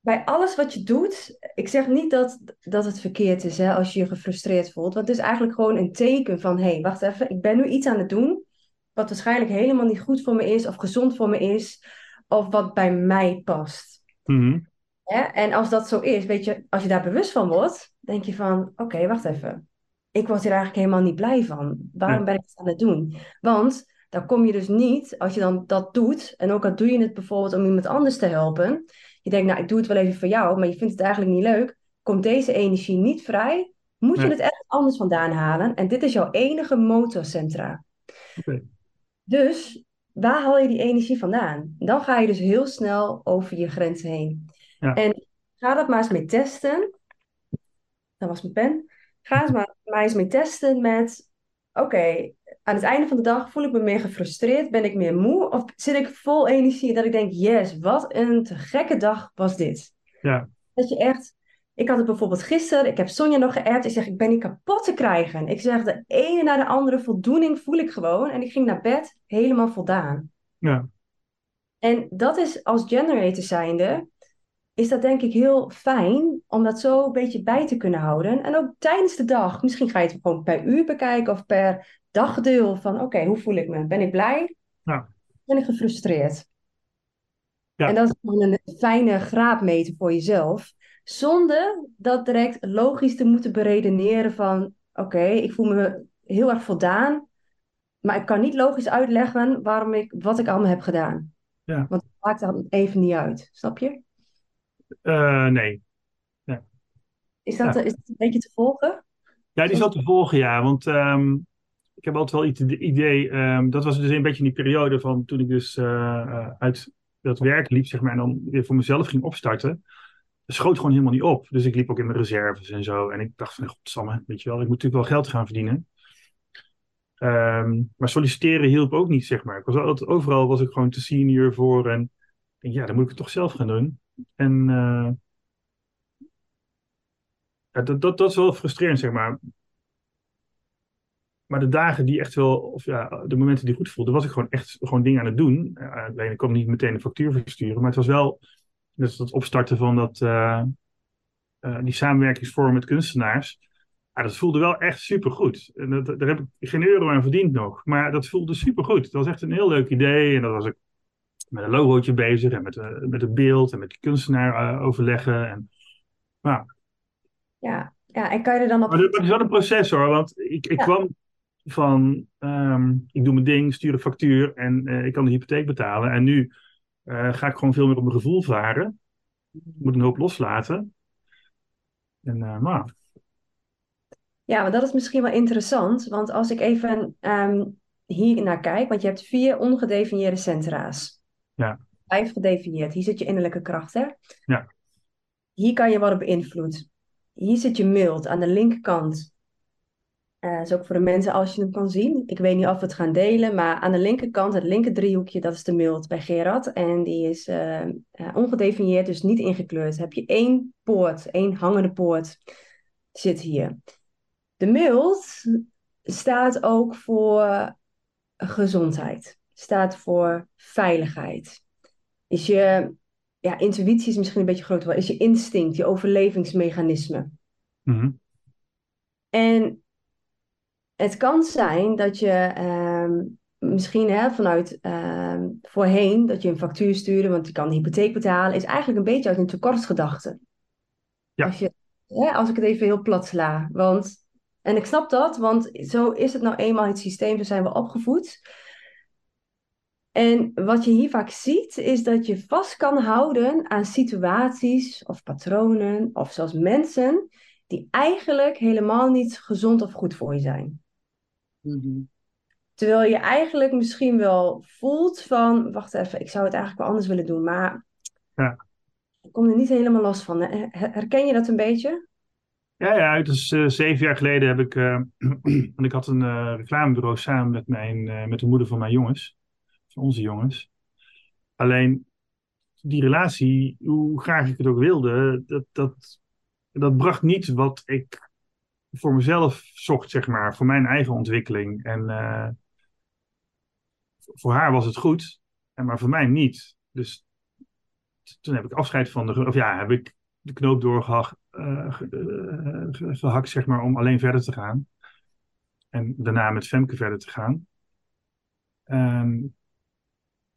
bij alles wat je doet, ik zeg niet dat, dat het verkeerd is hè, als je je gefrustreerd voelt, want het is eigenlijk gewoon een teken van hé, hey, wacht even, ik ben nu iets aan het doen wat waarschijnlijk helemaal niet goed voor me is of gezond voor me is of wat bij mij past. Mhm. Hè? En als dat zo is, weet je, als je daar bewust van wordt, denk je van, oké, wacht even. Ik word hier eigenlijk helemaal niet blij van. Waarom Ja. ben ik het aan het doen? Want dan kom je dus niet, als je dan dat doet, en ook al doe je het bijvoorbeeld om iemand anders te helpen, je denkt, nou, ik doe het wel even voor jou, maar je vindt het eigenlijk niet leuk, komt deze energie niet vrij, moet je het ergens anders vandaan halen. En dit is jouw enige motorcentra. Dus waar haal je die energie vandaan? Dan ga je dus heel snel over je grens heen. Ja. En ga dat maar eens mee testen. Dat was mijn pen. Ga eens maar, maar eens mee testen met... oké, aan het einde van de dag voel ik me meer gefrustreerd, ben ik meer moe of zit ik vol energie dat ik denk, yes, wat een te gekke dag was dit. Ja. Dat je echt, ik had het bijvoorbeeld gisteren, ik heb Sonja nog geappt, ik zeg, ik ben niet kapot te krijgen. Ik zeg, de ene na de andere voldoening voel ik gewoon en ik ging naar bed helemaal voldaan. Ja. En dat is als generator zijnde, is dat denk ik heel fijn om dat zo een beetje bij te kunnen houden. En ook tijdens de dag, misschien ga je het gewoon per uur bekijken of per dagdeel van oké, hoe voel ik me? Ben ik blij? Ja. Ben ik gefrustreerd? Ja. En dat is gewoon een fijne graadmeter voor jezelf. Zonder dat direct logisch te moeten beredeneren van oké, ik voel me heel erg voldaan. Maar ik kan niet logisch uitleggen waarom ik, wat ik allemaal heb gedaan. Ja. Want het maakt dan even niet uit. Snap je? Eh, nee. Is dat, Ja. is dat een beetje te volgen? Ja, die is wel te volgen, ja. Want ehm, ik heb altijd wel iets het idee. ehm, dat was dus een beetje in die periode van toen ik dus eh, eh, uit dat werk liep, zeg maar, en dan weer voor mezelf ging opstarten. Dat schoot gewoon helemaal niet op. Dus ik liep ook in mijn reserves en zo. En ik dacht van, godsamme, weet je wel, ik moet natuurlijk wel geld gaan verdienen. Ehm, maar solliciteren hielp ook niet, zeg maar. Ik was altijd, overal was ik gewoon te senior voor. En ik denk, ja, dan moet ik het toch zelf gaan doen. En eh, ja, dat, dat, dat is wel frustrerend, zeg maar. Maar de dagen die echt wel, of ja, de momenten die goed voelden, was ik gewoon echt gewoon dingen aan het doen. Alleen ik kon niet meteen een factuur versturen, maar het was wel dus dat opstarten van dat, uh, uh, die samenwerkingsvorm met kunstenaars. Ja, dat voelde wel echt supergoed. En dat, daar heb ik geen euro aan verdiend nog, maar dat voelde supergoed. Dat was echt een heel leuk idee en dat was ik met een logootje bezig en met, uh, met het beeld en met de kunstenaar overleggen. En, nou, ja, ja, en kan je er dan op... Maar dat is wel een proces hoor, want ik, ik ja. kwam van, um, ik doe mijn ding, stuur een factuur en uh, ik kan de hypotheek betalen. En nu ga ik gewoon veel meer op mijn gevoel varen. Ik moet een hoop loslaten. En, maar... Ja, maar dat is misschien wel interessant, want als ik even um, hier naar kijk, want je hebt vier ongedefinieerde centra's. Ja. Vijf gedefinieerd. Hier zit je innerlijke kracht, hè? Ja. Hier kan je worden beïnvloed. Hier zit je mild aan de linkerkant. Uh, dat is ook voor de mensen als je hem kan zien. Ik weet niet of we het gaan delen, maar aan de linkerkant, het linker driehoekje, dat is de mild bij Gerard. En die is uh, uh, ongedefinieerd, dus niet ingekleurd. Dan heb je één poort, één hangende poort zit hier. De mild staat ook voor gezondheid, staat voor veiligheid. Is je ja, intuïtie is misschien een beetje groot, is je instinct, je overlevingsmechanisme. Mm -hmm. En het kan zijn dat je um, misschien hè, vanuit um, voorheen dat je een factuur stuurde, want je kan de hypotheek betalen, is eigenlijk een beetje uit een tekortgedachte. Ja. Als, je, hè, als ik het even heel plat sla. Want, en ik snap dat, want zo is het nou eenmaal het systeem, zo zijn we opgevoed. En wat je hier vaak ziet, is dat je vast kan houden aan situaties of patronen, of zelfs mensen, die eigenlijk helemaal niet gezond of goed voor je zijn. Mm -hmm. Terwijl je eigenlijk misschien wel voelt van, wacht even, ik zou het eigenlijk wel anders willen doen, maar ja. ik kom er niet helemaal los van. Herken je dat een beetje? Ja, ja, dus uh, zeven jaar geleden heb ik, uh, want ik had een uh, reclamebureau samen met, mijn, met de moeder van mijn jongens, onze jongens. Alleen die relatie, hoe graag ik het ook wilde, dat, dat, dat bracht niet wat ik voor mezelf zocht, zeg maar, voor mijn eigen ontwikkeling. En uh, voor haar was het goed, maar voor mij niet. Dus toen heb ik afscheid van de, of ja, heb ik de knoop doorgehakt, uh, gehakt, zeg maar, om alleen verder te gaan. En daarna met Femke verder te gaan. Um,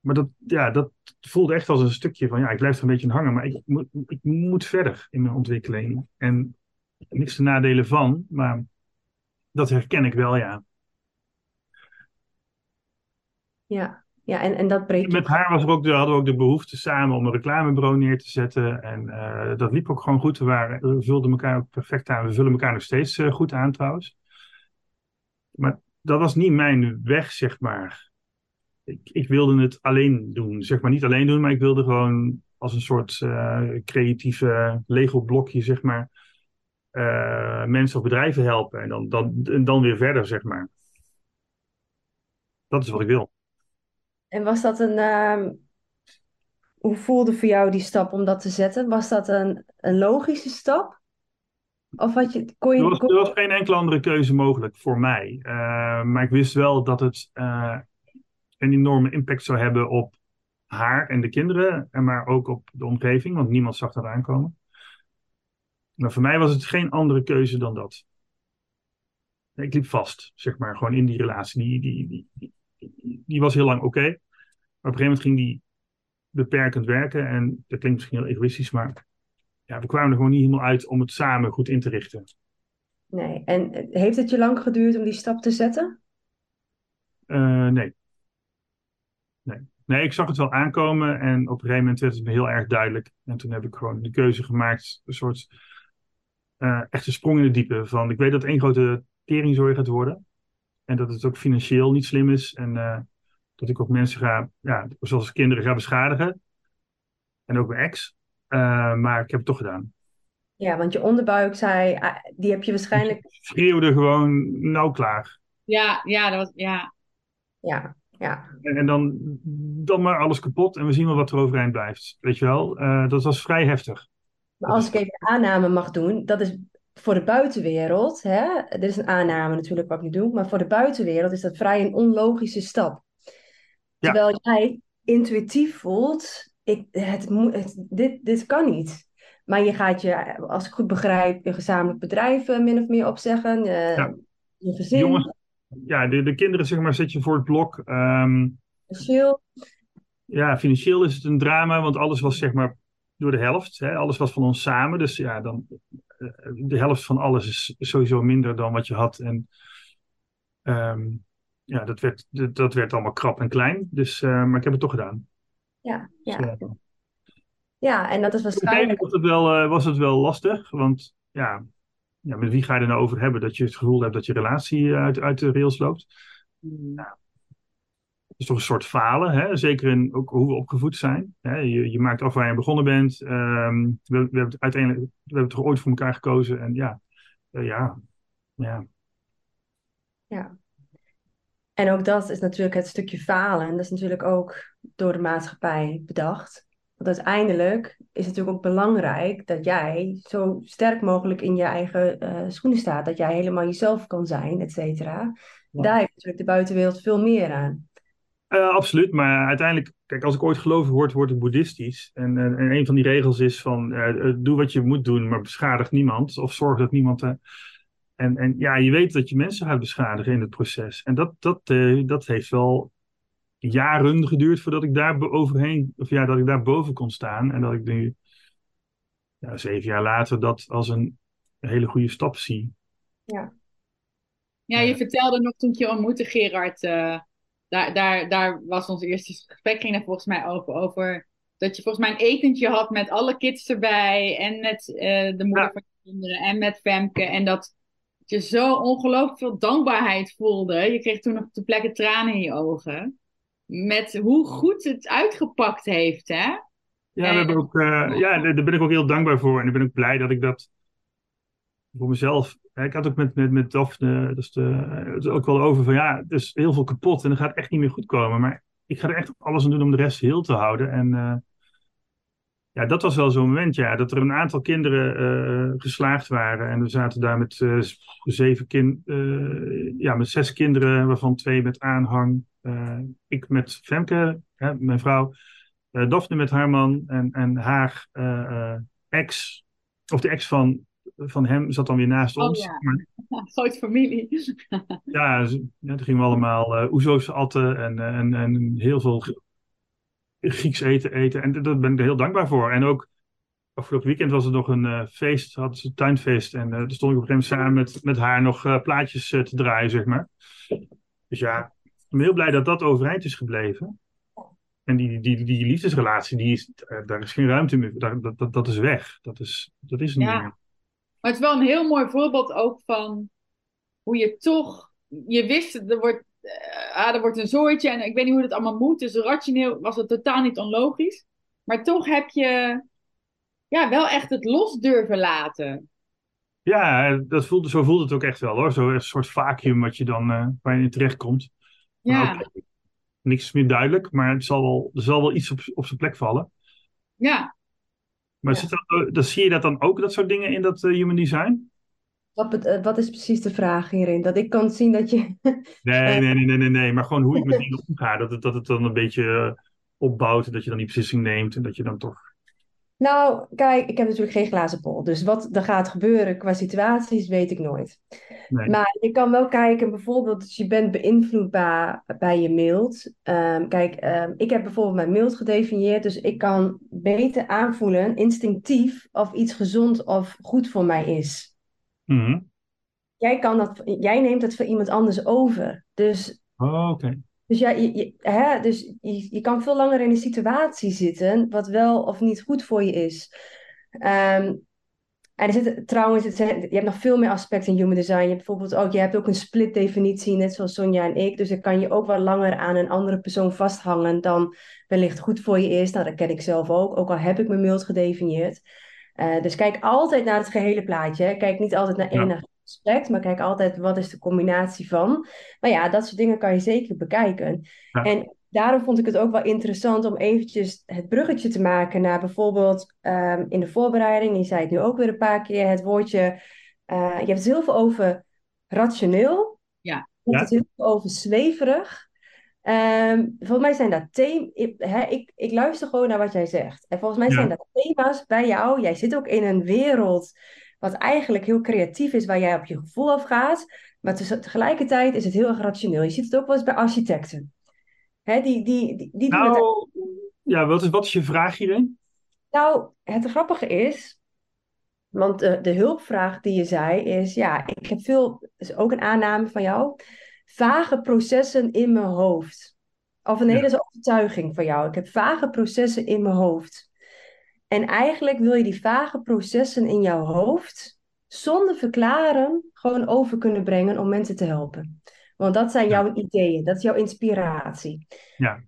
maar dat, ja, dat voelde echt als een stukje van, ja, ik blijf er een beetje hangen, maar ik moet, ik moet verder in mijn ontwikkeling. En niks te nadelen van, maar dat herken ik wel, ja. Ja, ja en, en dat breekt... Met haar was er ook de, hadden we ook de behoefte samen om een reclamebureau neer te zetten. En uh, dat liep ook gewoon goed. We, waren, we vulden elkaar ook perfect aan. We vullen elkaar nog steeds uh, goed aan trouwens. Maar dat was niet mijn weg, zeg maar. Ik, ik, wilde het alleen doen. Zeg maar niet alleen doen, maar ik wilde gewoon als een soort uh, creatieve Lego-blokje, zeg maar, uh, mensen of bedrijven helpen. En dan, dan, en dan weer verder, zeg maar. Dat is wat ik wil. En was dat een. ehm, hoe voelde voor jou die stap om dat te zetten? Was dat een, een logische stap? Of had je, kon je, Er was, er was geen enkele andere keuze mogelijk voor mij. Eh, maar ik wist wel dat het eh, een enorme impact zou hebben op haar en de kinderen, en maar ook op de omgeving, want niemand zag dat aankomen. Maar voor mij was het geen andere keuze dan dat. Ik liep vast, zeg maar, gewoon in die relatie. Die, die, die, die, die was heel lang oké. Maar op een gegeven moment ging die beperkend werken. En dat klinkt misschien heel egoïstisch, maar ja, we kwamen er gewoon niet helemaal uit om het samen goed in te richten. Nee. En heeft het je lang geduurd om die stap te zetten? Eh, nee. Nee. Nee, ik zag het wel aankomen en op een gegeven moment werd het me heel erg duidelijk. En toen heb ik gewoon de keuze gemaakt, een soort eh echte sprong in de diepe. Van, ik weet dat het één grote teringzooi gaat worden. En dat het ook financieel niet slim is. En eh, dat ik ook mensen ga, ja, zoals kinderen ga beschadigen. En ook mijn ex. Eh, maar ik heb het toch gedaan. Ja, want je onderbuik zei, ah, die heb je waarschijnlijk. Schreeuwde gewoon, nou klaar. Ja, ja, dat was, ja. Ja, ja. En, dan, dan maar alles kapot en we zien wel wat er overeind blijft. Weet je wel, Eh, dat was vrij heftig. Maar als ik even een aanname mag doen, dat is voor de buitenwereld, hè, dit is een aanname natuurlijk wat ik nu doe, maar voor de buitenwereld is dat vrij een onlogische stap. Ja. Terwijl jij intuïtief voelt, ik, het, dit, dit kan niet. Maar je gaat je, als ik goed begrijp, je gezamenlijk bedrijf min of meer opzeggen, eh, Ja. je gezin, Jongens, ja, de, de kinderen zeg maar zet je voor het blok. Ehm, financieel. ja, financieel is het een drama, want alles was zeg maar door de helft. Hè? Alles was van ons samen. Dus ja, dan, eh, de helft van alles is sowieso minder dan wat je had. En ehm, ja, dat werd, dat, dat werd allemaal krap en klein. Dus, eh, maar ik heb het toch gedaan. Ja, Dus, ja. eh, ja, en dat is Op waarschijnlijk. was het wel, eh, was het wel lastig, want ja, ja, met wie ga je er nou over hebben dat je het gevoel hebt dat je relatie uit, uit de rails loopt? Het is toch een soort falen, hè? zeker in ook hoe we opgevoed zijn. Hè? Je, je maakt af waar je begonnen bent. Ehm, we, we hebben het uiteindelijk we hebben het toch ooit voor elkaar gekozen. En ja, eh, ja, ja. Ja. En ook dat is natuurlijk het stukje falen. En dat is natuurlijk ook door de maatschappij bedacht. Want uiteindelijk is het natuurlijk ook belangrijk dat jij zo sterk mogelijk in je eigen eh, schoenen staat. Dat jij helemaal jezelf kan zijn, et cetera. Ja. Daar heeft natuurlijk de buitenwereld veel meer aan. Eh, absoluut, maar uiteindelijk, kijk, als ik ooit gelovig word, word ik boeddhistisch. En, en, en een van die regels is van, eh, eh, doe wat je moet doen, maar beschadig niemand. Of zorg dat niemand... eh, en, en ja, je weet dat je mensen gaat beschadigen in het proces. En dat, dat, eh, dat heeft wel jaren geduurd voordat ik daar overheen, of ja, dat ik daar boven kon staan. En dat ik nu, ja, zeven jaar later, dat als een hele goede stap zie. Ja, Ja. je vertelde nog toen ik je ontmoette, Gerard. eh, daar, daar, daar was ons eerste gesprek, ging daar volgens mij over, over. Dat je volgens mij een etentje had met alle kids erbij. En met eh, de moeder Ja. van je kinderen. En met Femke. En dat je zo ongelooflijk veel dankbaarheid voelde. Je kreeg toen nog de plekken tranen in je ogen. Met hoe goed het uitgepakt heeft, hè? Ja, we En- hebben ook, eh, ja, daar ben ik ook heel dankbaar voor. En ik ben ook blij dat ik dat voor mezelf. Ik had ook met, met, met Daphne dus de, het ook wel over van ja, er is heel veel kapot en dat gaat echt niet meer goed komen. Maar ik ga er echt alles aan doen om de rest heel te houden. En eh, ja, dat was wel zo'n moment, ja, dat er een aantal kinderen eh, geslaagd waren. En we zaten daar met eh, zeven kind, eh, ja, met zes kinderen, waarvan twee met aanhang. Ik met Femke, hè, mijn vrouw. Daphne met haar man en, en haar ex, of de ex van, van hem, zat dan weer naast Oh, ons. ja. Maar familie. ja, ja, toen gingen we allemaal oezo's atten en, en, en heel veel Grieks eten eten. En daar ben ik er heel dankbaar voor. En ook afgelopen weekend was er nog een eh, feest, hadden ze een tuinfeest. En eh daar stond ik op een gegeven moment samen met, met haar nog eh, plaatjes te draaien, zeg maar. Dus ja, ik ben heel blij dat dat overeind is gebleven. En die, die, die liefdesrelatie, die is, daar is geen ruimte meer. Daar, dat, dat, dat is weg. Dat is, dat is niet Ja. meer. Maar het is wel een heel mooi voorbeeld ook van hoe je toch, je wist, er wordt, ah, er wordt een zooitje en ik weet niet hoe dat allemaal moet. Dus rationeel was het totaal niet onlogisch. Maar toch heb je ja, wel echt het los durven laten. Ja, dat voelde, zo voelt het ook echt wel hoor. Zo een soort vacuüm wat je dan, eh, waar je in terecht komt. Ja, Niks meer duidelijk, maar het zal wel, er zal wel iets op, op zijn plek vallen. ja. Maar Ja. zit dat, eh, dan zie je dat dan ook, dat soort dingen in dat eh, human design? Wat, eh, wat is precies de vraag hierin? Dat ik kan zien dat je. Nee, nee, nee, nee, nee, nee. Maar gewoon hoe ik met dingen omga. Dat het, dat het dan een beetje eh, opbouwt. en Dat je dan die beslissing neemt. En dat je dan toch. Nou, kijk, ik heb natuurlijk geen glazen bol. Dus wat er gaat gebeuren qua situaties, weet ik nooit. Nee. Maar je kan wel kijken, bijvoorbeeld, dus je bent beïnvloedbaar bij je mailt. Ehm, kijk, ehm, ik heb bijvoorbeeld mijn mailt gedefinieerd, dus ik kan beter aanvoelen, instinctief, of iets gezond of goed voor mij is. Mhm. Jij kan dat, jij neemt het voor iemand anders over. Dus Oh, oké. Dus, ja, je, je- hè, dus je, je kan veel langer in een situatie zitten wat wel of niet goed voor je is. Ehm, en er zit trouwens, het zijn- je hebt nog veel meer aspecten in human design. Je hebt bijvoorbeeld ook, je hebt ook een split definitie, net zoals Sonja en ik. Dus dan kan je ook wel langer aan een andere persoon vasthangen dan wellicht goed voor je is. Nou, dat ken ik zelf ook, ook al heb ik mijn mails gedefinieerd. Eh, dus kijk altijd naar het gehele plaatje. Kijk niet altijd naar Ja. één aspect, maar kijk altijd wat is de combinatie van. Maar ja, dat soort dingen kan je zeker bekijken. Ja. En daarom vond ik het ook wel interessant om eventjes het bruggetje te maken naar bijvoorbeeld ehm, in de voorbereiding, je zei het nu ook weer een paar keer, het woordje, eh, je hebt het heel veel over rationeel. Ja. Je hebt het heel veel over zweverig. Ehm, volgens mij zijn dat thema's. Ik, ik, ik luister gewoon naar wat jij zegt. En volgens mij Ja. zijn dat thema's bij jou. Jij zit ook in een wereld wat eigenlijk heel creatief is, waar jij op je gevoel afgaat. Maar te- tegelijkertijd is het heel erg rationeel. Je ziet het ook wel eens bij architecten. Hè, die, die, die, die doen het Nou, ja, wat is, wat is je vraag hierin? Nou, het grappige is, want de, de hulpvraag die je zei is, ja, ik heb veel, is ook een aanname van jou, vage processen in mijn hoofd. Of Ja. dat is een overtuiging van jou. Ik heb vage processen in mijn hoofd. En eigenlijk wil je die vage processen in jouw hoofd zonder verklaren gewoon over kunnen brengen om mensen te helpen. Want dat zijn Ja. jouw ideeën, dat is jouw inspiratie. Ja.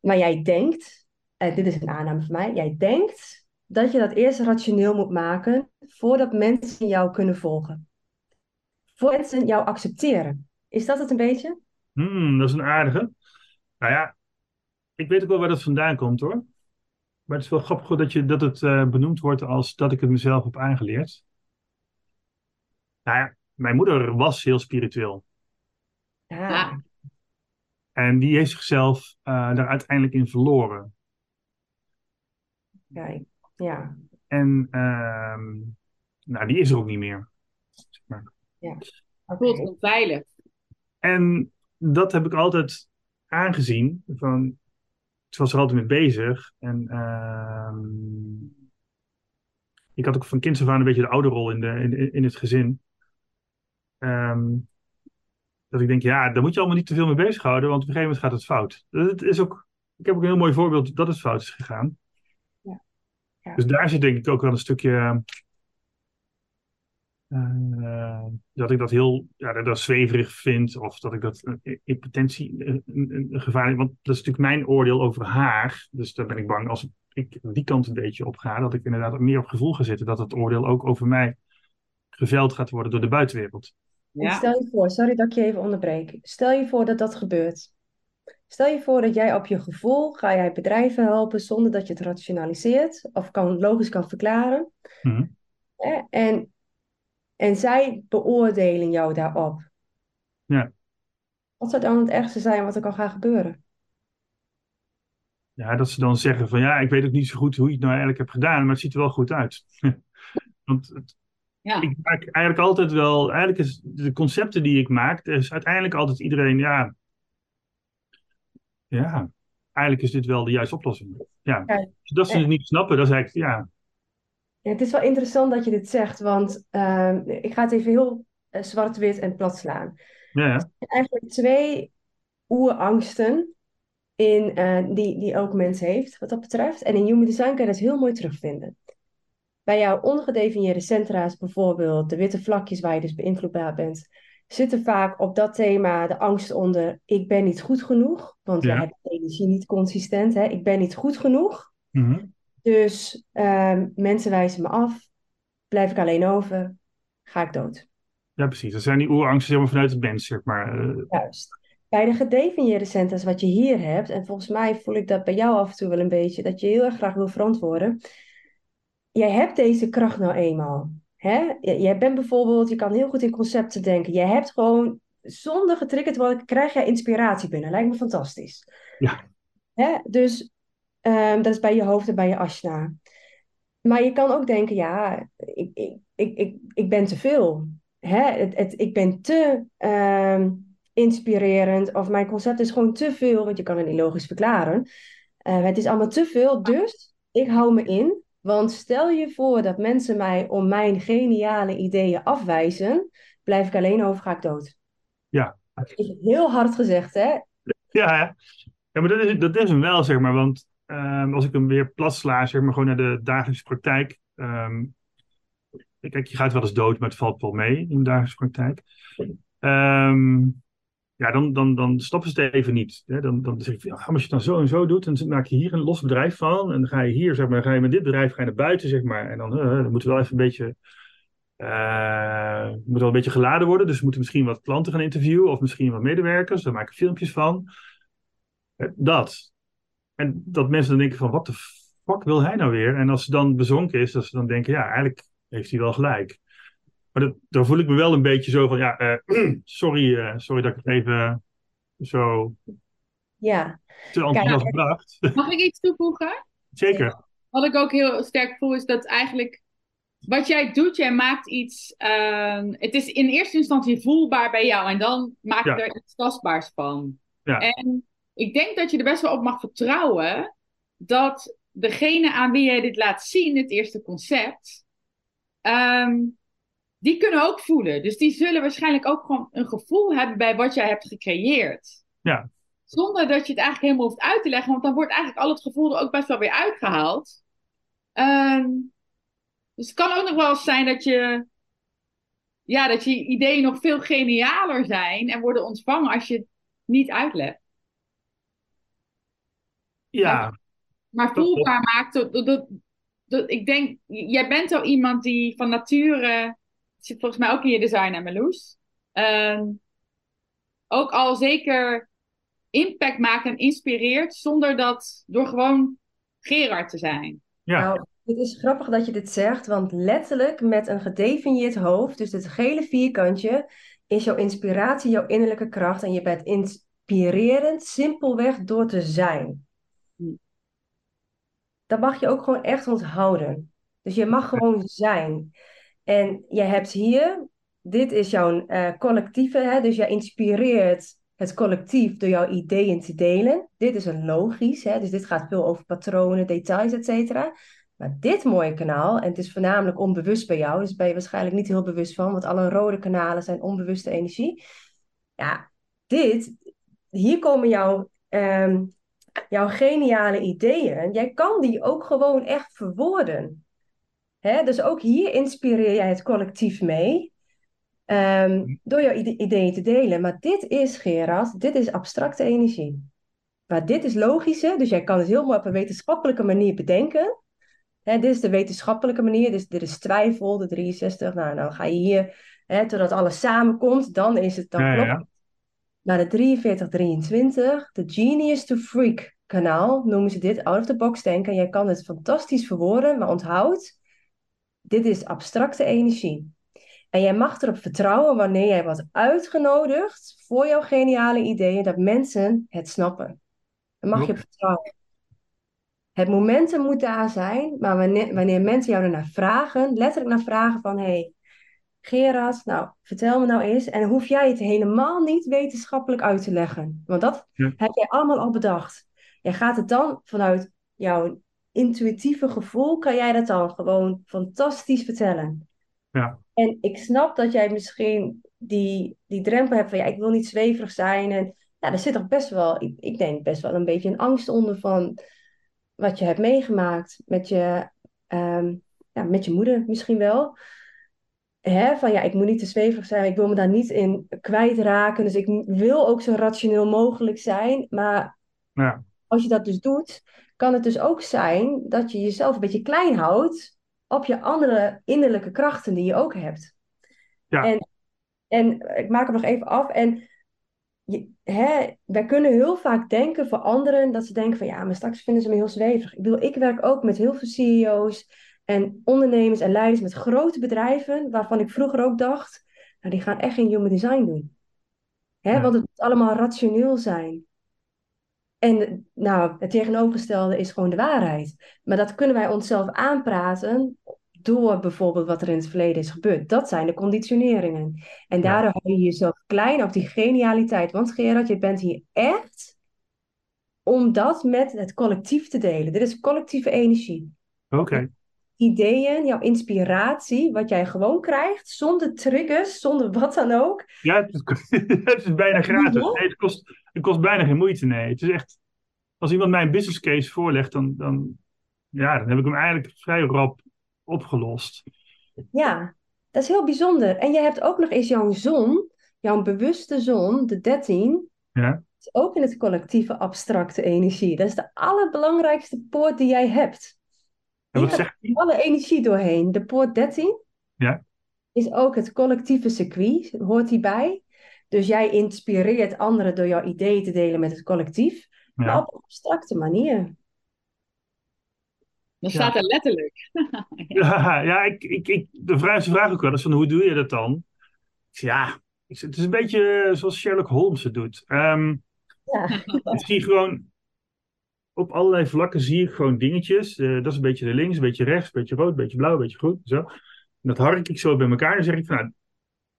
Maar jij denkt, en dit is een aanname van mij, jij denkt dat je dat eerst rationeel moet maken voordat mensen jou kunnen volgen. Voordat mensen jou accepteren. Is dat het een beetje? Hmm, dat is een aardige. Nou ja, ik weet ook wel waar dat vandaan komt hoor. Maar het is wel grappig dat, je, dat het eh, benoemd wordt als dat ik het mezelf heb aangeleerd. Nou ja, mijn moeder was heel spiritueel. Ja, Ja. En die heeft zichzelf eh, daar uiteindelijk in verloren. kijk. Ja, En ehm, nou, die is er ook niet meer. zeg maar. oké. Voelt onveilig. En dat heb ik altijd aangezien. Van, ze was er altijd mee bezig. En ehm, ik had ook van kinds af aan een beetje de ouderrol in, de, in, in het gezin. Ehm, dat ik denk, ja, daar moet je allemaal niet te veel mee bezighouden, want op een gegeven moment gaat het fout. Het is ook, ik heb ook een heel mooi voorbeeld dat het fout is gegaan. Ja. Ja. Dus daar zit denk ik ook wel een stukje. Eh, dat ik dat heel ja, dat, dat zweverig vind, of dat ik dat eh, in potentie eh, een, een gevaarlijk. Want dat is natuurlijk mijn oordeel over haar. Dus daar ben ik bang als ik die kant een beetje op ga, dat ik inderdaad meer op gevoel ga zitten. Dat het oordeel ook over mij geveld gaat worden door de buitenwereld. En stel je voor, sorry dat ik je even onderbreek. Stel je voor dat dat gebeurt. Stel je voor dat jij op je gevoel ga jij bedrijven helpen zonder dat je het rationaliseert of kan, logisch kan verklaren. Mhm. Hè? En, en zij beoordelen jou daarop. Ja. Wat zou dan het ergste zijn wat er kan gaan gebeuren? Ja, dat ze dan zeggen van ja, ik weet ook niet zo goed hoe je het nou eigenlijk hebt gedaan, maar het ziet er wel goed uit. Want het, Ja. ik maak eigenlijk altijd wel, eigenlijk is de concepten die ik maak, is uiteindelijk altijd iedereen, ja, ja, eigenlijk is dit wel de juiste oplossing. Ja, Ja. dat ze het niet snappen, dat is eigenlijk, ja, Ja, het is wel interessant dat je dit zegt, want ehm, ik ga het even heel eh, zwart-wit en plat slaan. ja. Er zijn eigenlijk twee oerangsten in, eh, die, die elk mens heeft, wat dat betreft. En in Human Design kan je dat heel mooi terugvinden. Bij jouw ongedefinieerde centra's, bijvoorbeeld de witte vlakjes waar je dus beïnvloedbaar bent, zitten vaak op dat thema de angst onder: ik ben niet goed genoeg, want Ja. hebt de energie niet consistent, hè? Ik ben niet goed genoeg. Mhm. Dus ehm, mensen wijzen me af, blijf ik alleen over, ga ik dood. Ja, precies. Dat zijn die oerangsten zeg maar, vanuit het mens, zeg maar. Eh, Juist. bij de gedefinieerde centers wat je hier hebt, en volgens mij voel ik dat bij jou af en toe wel een beetje, dat je heel erg graag wil verantwoorden. Jij hebt deze kracht nou eenmaal. Hè? Jij bent bijvoorbeeld, je kan heel goed in concepten denken. Je hebt gewoon, zonder getriggerd worden, krijg jij inspiratie binnen. Lijkt me fantastisch. Ja. Hè? Dus ehm, dat is bij je hoofd en bij je asna. Maar je kan ook denken, ja, ik, ik, ik, ik, ik ben te veel. Hè? Het, het, ik ben te ehm, inspirerend of mijn concept is gewoon te veel, want je kan het niet logisch verklaren. Uh, het is allemaal te veel, dus ik hou me in. Want stel je voor dat mensen mij om mijn geniale ideeën afwijzen, blijf ik alleen over, ga ik dood. Ja. Heel hard gezegd, hè? Ja, ja maar dat is, dat is hem wel, zeg maar. Want um, als ik hem weer plat sla, zeg maar, gewoon naar de dagelijkse praktijk. Um, kijk, je gaat wel eens dood, maar het valt wel mee in de dagelijkse praktijk. Um, ja, dan, dan, dan stoppen ze het even niet. Hè? Dan, dan zeg ik, als je het dan zo en zo doet, dan maak je hier een los bedrijf van. En dan ga je hier, zeg maar, ga je met dit bedrijf ga je naar buiten, zeg maar. En dan, uh, dan wel even een beetje, uh, moet wel een beetje geladen worden. Dus we moeten misschien wat klanten gaan interviewen of misschien wat medewerkers. Daar maken filmpjes van. Dat. En dat mensen dan denken van, wat de fuck wil hij nou weer? En als ze dan bezonken is, dat ze dan denken, ja, eigenlijk heeft hij wel gelijk. Maar dat, daar voel ik me wel een beetje zo van, ja, uh, sorry, uh, sorry dat ik het even zo ja. te enthousiast gebracht. Mag ik iets toevoegen? Zeker. Wat ik ook heel sterk voel is dat eigenlijk wat jij doet, jij maakt iets, uh, het is in eerste instantie voelbaar bij jou en dan maak je ja. er iets tastbaars van. Ja. En ik denk dat je er best wel op mag vertrouwen dat degene aan wie jij dit laat zien, het eerste concept, um, die kunnen ook voelen. Dus die zullen waarschijnlijk ook gewoon een gevoel hebben bij wat jij hebt gecreëerd. Ja. Zonder dat je het eigenlijk helemaal hoeft uit te leggen, want dan wordt eigenlijk al het gevoel er ook best wel weer uitgehaald. Um, dus het kan ook nog wel eens zijn dat je, ja, dat je ideeën nog veel genialer zijn en worden ontvangen als je het niet uitlegt. Ja. Maar, maar voelbaar maakt. Dat, dat, dat, ik denk, jij bent al iemand die van nature zit volgens mij ook in je design, Meloes. Uh, ook al zeker impact maakt en inspireert, zonder dat door gewoon Gerard te zijn. Ja. Nou, het is grappig dat je dit zegt, want letterlijk met een gedefinieerd hoofd, dus het gele vierkantje, is jouw inspiratie jouw innerlijke kracht en je bent inspirerend simpelweg door te zijn. Dat mag je ook gewoon echt onthouden. Dus je mag gewoon zijn. En je hebt hier, dit is jouw uh, collectieve, hè? dus jij inspireert het collectief door jouw ideeën te delen. Dit is een logisch, hè? dus dit gaat veel over patronen, details, et cetera. Maar dit mooie kanaal, en het is voornamelijk onbewust bij jou, dus ben je waarschijnlijk niet heel bewust van, want alle rode kanalen zijn onbewuste energie. Ja, dit, hier komen jouw, um, jouw geniale ideeën. Jij kan die ook gewoon echt verwoorden. Hè? Dus ook hier inspireer jij het collectief mee. Um, door jouw ideeën te delen. Maar dit is, Gerard, dit is abstracte energie. Maar dit is logische, dus jij kan het heel mooi op een wetenschappelijke manier bedenken. Hè, dit is de wetenschappelijke manier, dus dit is twijfel, de 63. Nou, dan ga je hier, hè, totdat alles samenkomt, dan is het dan Ja, klopt. ja. Naar de 4323, de Genius to Freak kanaal, noemen ze dit, out of the box denken. Jij kan het fantastisch verwoorden, maar onthoud, dit is abstracte energie. En jij mag erop vertrouwen wanneer jij wordt uitgenodigd voor jouw geniale ideeën, dat mensen het snappen. Daar mag je op vertrouwen. Het momentum moet daar zijn, maar wanneer, wanneer mensen jou ernaar vragen, letterlijk naar vragen van, hey, Gerard, nou, vertel me nou eens, en hoef jij het helemaal niet wetenschappelijk uit te leggen, want dat Ja. heb jij allemaal al bedacht. Jij gaat het dan vanuit jouw intuïtieve gevoel, kan jij dat dan gewoon fantastisch vertellen. Ja. En ik snap dat jij misschien die, die drempel hebt van, ja, ik wil niet zweverig zijn. En ja, er zit toch best wel, ik, ik denk best wel een beetje een angst onder van wat je hebt meegemaakt met je, ehm, ja, met je moeder misschien wel. Hè, van ja, ik moet niet te zweverig zijn, ik wil me daar niet in kwijtraken. Dus ik wil ook zo rationeel mogelijk zijn. Maar Ja. als je dat dus doet, kan het dus ook zijn dat je jezelf een beetje klein houdt op je andere innerlijke krachten die je ook hebt. Ja. En, en ik maak hem nog even af. En je, hè, wij kunnen heel vaak denken voor anderen dat ze denken van ja, maar straks vinden ze me heel zweverig. Ik bedoel, ik werk ook met heel veel CEO's en ondernemers en leiders met grote bedrijven, waarvan ik vroeger ook dacht, nou, die gaan echt geen human design doen. Hè, Ja. Want het moet allemaal rationeel zijn. En nou, het tegenovergestelde is gewoon de waarheid. Maar dat kunnen wij onszelf aanpraten door bijvoorbeeld wat er in het verleden is gebeurd. Dat zijn de conditioneringen. En Ja. daardoor hou je jezelf klein op die genialiteit. Want Gerard, je bent hier echt om dat met het collectief te delen. Dit is collectieve energie. Oké. Ideeën, jouw inspiratie, wat jij gewoon krijgt, zonder triggers, zonder wat dan ook. Ja, het is, het is bijna gratis. Nee, het, kost, het kost bijna geen moeite. Nee, het is echt. Als iemand mij een business case voorlegt, dan, dan, ja, dan heb ik hem eigenlijk vrij rap opgelost. Ja, dat is heel bijzonder. En je hebt ook nog eens jouw zon, jouw bewuste zon, de 13, Ja. is ook in het collectieve abstracte energie. Dat is de allerbelangrijkste poort die jij hebt. En wat gaat zegt alle energie doorheen. De poort 13 Ja. is ook het collectieve circuit, hoort hierbij. Dus jij inspireert anderen door jouw ideeën te delen met het collectief, maar op een abstracte manier. Dan Ja. staat er letterlijk. Ja, ja ik, ik, ik, de vraag, ze vragen ook wel eens van hoe doe je dat dan? Ja, het is een beetje zoals Sherlock Holmes het doet. Ehm, Ja. ik zie gewoon, op allerlei vlakken zie ik gewoon dingetjes. Eh, dat is een beetje de links, een beetje rechts, een beetje rood, een beetje blauw, een beetje groen. Zo. En dat hark ik zo bij elkaar en zeg ik van, nou,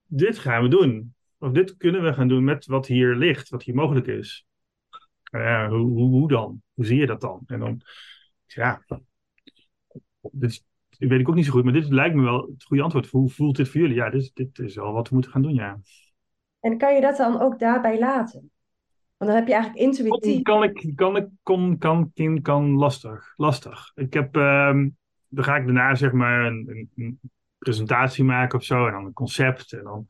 dit gaan we doen. Of dit kunnen we gaan doen met wat hier ligt, wat hier mogelijk is. Eh, hoe, hoe, hoe dan? Hoe zie je dat dan? En dan, ja, dit weet ik ook niet zo goed, maar dit lijkt me wel het goede antwoord. Hoe voelt dit voor jullie? Ja, dit, dit is wel wat we moeten gaan doen, ja. En kan je dat dan ook daarbij laten? Want dan heb je eigenlijk intuïtief. Kan ik, kan ik, kon, kan, kan, kan, lastig, lastig. Ik heb, ehm, dan ga ik daarna zeg maar een, een, presentatie maken of zo, en dan een concept, en dan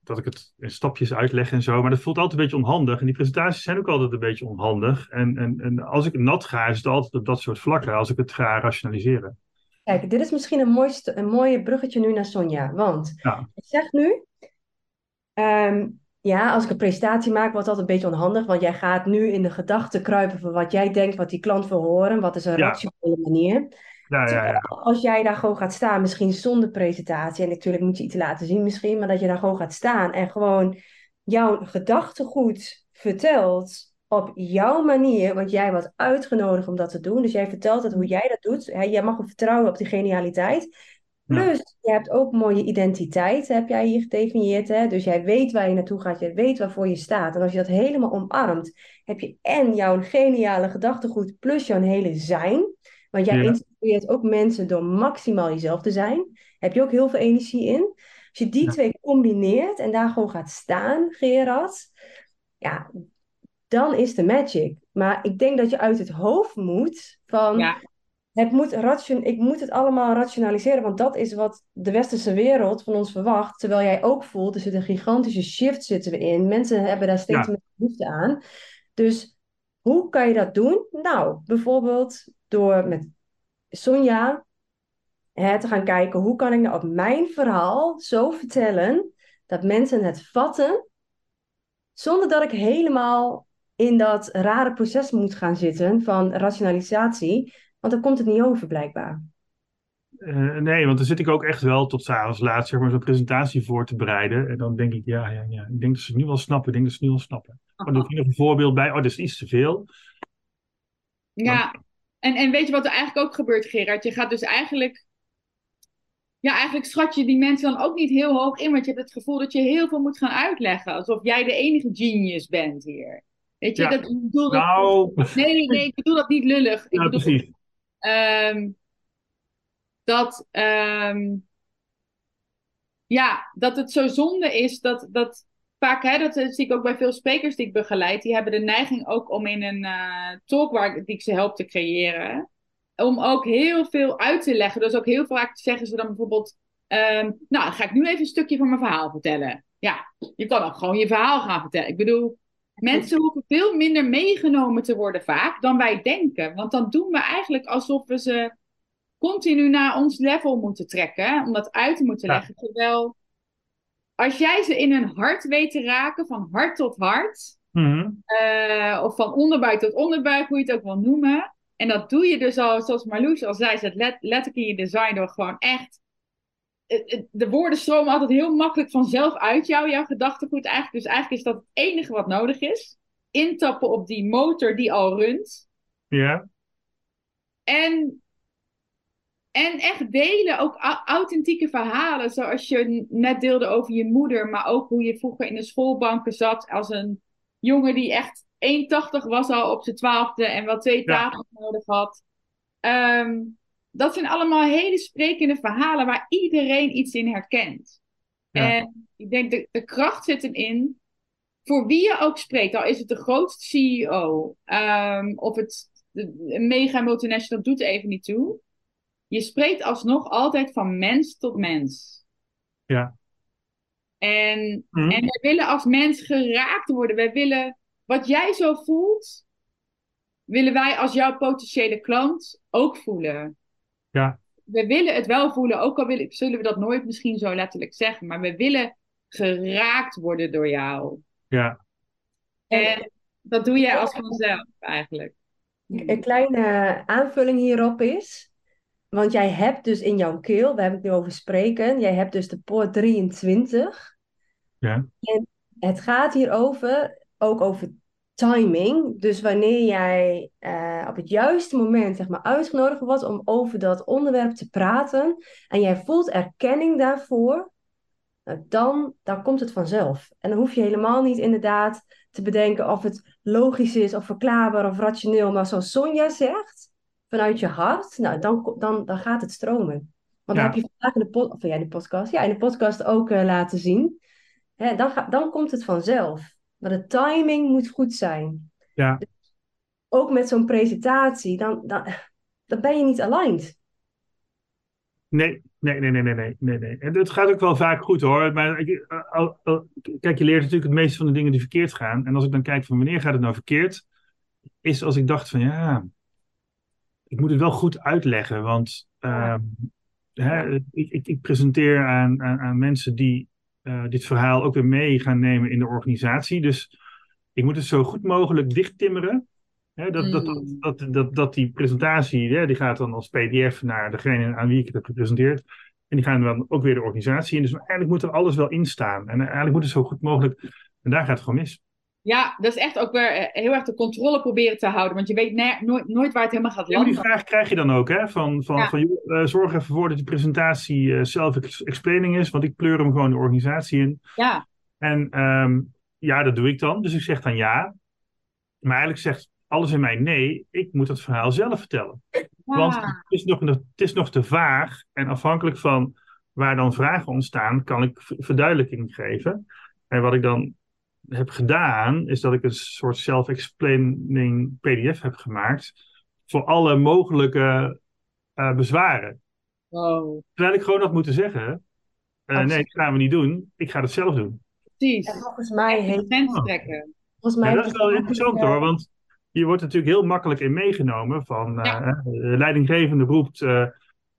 dat ik het in stapjes uitleg en zo. Maar dat voelt altijd een beetje onhandig. En die presentaties zijn ook altijd een beetje onhandig. En, en, en als ik nat ga, is het altijd op dat soort vlakken, als ik het ga rationaliseren. Kijk, dit is misschien een mooi, een mooie bruggetje nu naar Sonja. Want Ja. je zegt nu, ehm, ja, als ik een presentatie maak, wordt dat een beetje onhandig. Want jij gaat nu in de gedachten kruipen van wat jij denkt, wat die klant wil horen. Wat is een Ja. rationele manier. Ja, ja, ja. Als jij daar gewoon gaat staan, misschien zonder presentatie. En natuurlijk moet je iets laten zien misschien. Maar dat je daar gewoon gaat staan en gewoon jouw gedachtegoed vertelt op jouw manier. Want jij wordt uitgenodigd om dat te doen. Dus jij vertelt het hoe jij dat doet. Jij mag vertrouwen op die genialiteit. Plus, je hebt ook mooie identiteit, heb jij hier gedefinieerd. Hè? Dus jij weet waar je naartoe gaat, je weet waarvoor je staat. En als je dat helemaal omarmt, heb je en jouw geniale gedachtegoed plus jouw hele zijn. Want jij Ja. inspireert ook mensen door maximaal jezelf te zijn. Heb je ook heel veel energie in. Als je die Ja. twee combineert en daar gewoon gaat staan, Gerard, ja, dan is de magic. Maar ik denk dat je uit het hoofd moet van Ja. Het moet ration, ik moet het allemaal rationaliseren, want dat is wat de westerse wereld van ons verwacht. Terwijl jij ook voelt, er zit een gigantische shift zitten we in. Mensen hebben daar steeds Ja. meer behoefte aan. Dus hoe kan je dat doen? Nou, bijvoorbeeld door met Sonja hè, te gaan kijken, hoe kan ik nou op mijn verhaal zo vertellen dat mensen het vatten, zonder dat ik helemaal in dat rare proces moet gaan zitten van rationalisatie, want dan komt het niet over blijkbaar. Eh, nee, want dan zit ik ook echt wel tot s'avonds laat zeg maar, zo'n presentatie voor te bereiden. En dan denk ik, ja, ja, ja. Ik denk dat ze het nu wel snappen. Ik denk dat ze het nu wel snappen. Maar dan doe ik nog een voorbeeld bij. Oh, dat is iets te veel. Ja, en, en weet je wat er eigenlijk ook gebeurt, Gerard? Je gaat dus eigenlijk. Ja, eigenlijk schat je die mensen dan ook niet heel hoog in, want je hebt het gevoel dat je heel veel moet gaan uitleggen. Alsof jij de enige genius bent hier. Weet je, Ja. dat, ik bedoel dat, Nou, nee, nee, nee, ik bedoel dat niet lullig. Ik ja, bedoel precies. Ehm, dat, ehm, ja, dat het zo zonde is dat, dat vaak, hè, dat zie ik ook bij veel sprekers die ik begeleid, die hebben de neiging ook om in een eh, talk waar, die ik ze help te creëren, om ook heel veel uit te leggen. Dus ook heel vaak zeggen ze dan bijvoorbeeld, ehm, nou, dan ga ik nu even een stukje van mijn verhaal vertellen. Ja, je kan ook gewoon je verhaal gaan vertellen. Ik bedoel, mensen hoeven veel minder meegenomen te worden vaak dan wij denken. Want dan doen we eigenlijk alsof we ze continu naar ons level moeten trekken, om dat uit te moeten Ja. leggen. Terwijl als jij ze in hun hart weet te raken, van hart tot hart, Mhm. eh, of van onderbuik tot onderbuik, hoe je het ook wil noemen. En dat doe je dus al, zoals Marloes al zei, zet let, letterlijk in je design door gewoon echt. De woorden stromen altijd heel makkelijk vanzelf uit jou, jouw gedachtegoed eigenlijk. Dus eigenlijk is dat het enige wat nodig is. Intappen op die motor die al runt. Ja, En, en echt delen, ook au- authentieke verhalen, zoals je net deelde over je moeder, maar ook hoe je vroeger in de schoolbanken zat als een jongen die echt 1,80 was al op zijn twaalfde en wel twee Ja. tafels nodig had. Ehm, dat zijn allemaal hele sprekende verhalen waar iedereen iets in herkent. Ja. En ik denk de, de kracht zit erin, voor wie je ook spreekt, al is het de grootste CEO ehm, of het de, een mega multinational doet er even niet toe. Je spreekt alsnog altijd van mens tot mens. Ja. En, Mhm. en wij willen als mens geraakt worden. Wij willen wat jij zo voelt, willen wij als jouw potentiële klant ook voelen. Ja. We willen het wel voelen, ook al willen, zullen we dat nooit misschien zo letterlijk zeggen, maar we willen geraakt worden door jou. ja, En dat doe jij als vanzelf eigenlijk. Een kleine aanvulling hierop is, want jij hebt dus in jouw keel, we hebben het nu over spreken, jij hebt dus de poort 23. Ja. En het gaat hierover, ook over timing. Dus wanneer jij eh, op het juiste moment zeg maar, uitgenodigd wordt om over dat onderwerp te praten en jij voelt erkenning daarvoor, nou, dan, dan komt het vanzelf. En dan hoef je helemaal niet inderdaad te bedenken of het logisch is of verklaarbaar of rationeel. Maar zoals Sonja zegt, vanuit je hart, nou, dan, dan, dan gaat het stromen. Want Ja. dat heb je vandaag in de, pod, of, ja, in de podcast, ja, in de podcast ook eh, laten zien. Hè, dan, ga, dan komt het vanzelf. Maar de timing moet goed zijn. Ja. Ook met zo'n presentatie, dan, dan, dan ben je niet aligned. Nee, nee, nee, nee, nee, nee, nee. En het gaat ook wel vaak goed hoor. Maar kijk, je leert natuurlijk het meeste van de dingen die verkeerd gaan. En als ik dan kijk van wanneer gaat het nou verkeerd, is als ik dacht van ja, ik moet het wel goed uitleggen. Want ehm, hè, ik, ik, ik presenteer aan, aan, aan mensen die dit verhaal ook weer mee gaan nemen in de organisatie. Dus ik moet het zo goed mogelijk dichttimmeren. Hè, dat, dat, dat, Mm. dat, dat, dat die presentatie, hè, die gaat dan als pdf naar degene aan wie ik het heb gepresenteerd. En die gaan dan ook weer de organisatie in. Dus eigenlijk moet er alles wel in staan. En eigenlijk moet het zo goed mogelijk. En daar gaat het gewoon mis. Ja, dat is echt ook weer eh, heel erg de controle proberen te houden. Want je weet nooit, nooit waar het helemaal gaat Ja, maar die landen. vraag krijg je dan ook, hè? Van, van, Ja. van eh, zorg even voor dat die presentatie eh self-explaining is, want ik pleur hem gewoon de organisatie in. Ja, En ehm, ja, dat doe ik dan. Dus ik zeg dan ja. Maar eigenlijk zegt alles in mij nee, ik moet het verhaal zelf vertellen. Want Ah, het is, nog, het is nog te vaag. En afhankelijk van waar dan vragen ontstaan, kan ik verduidelijking geven. En wat ik dan heb gedaan, is dat ik een soort self-explaining PDF heb gemaakt. Voor alle mogelijke eh, bezwaren. wow, Terwijl ik gewoon had moeten zeggen: eh, nee, dat gaan we niet doen. Ik ga het zelf doen. precies. En volgens mij heeft trekken. volgens mij Ja, dat is wel interessant hoor, want je wordt natuurlijk heel makkelijk in meegenomen van eh, Ja. leidinggevende roept eh,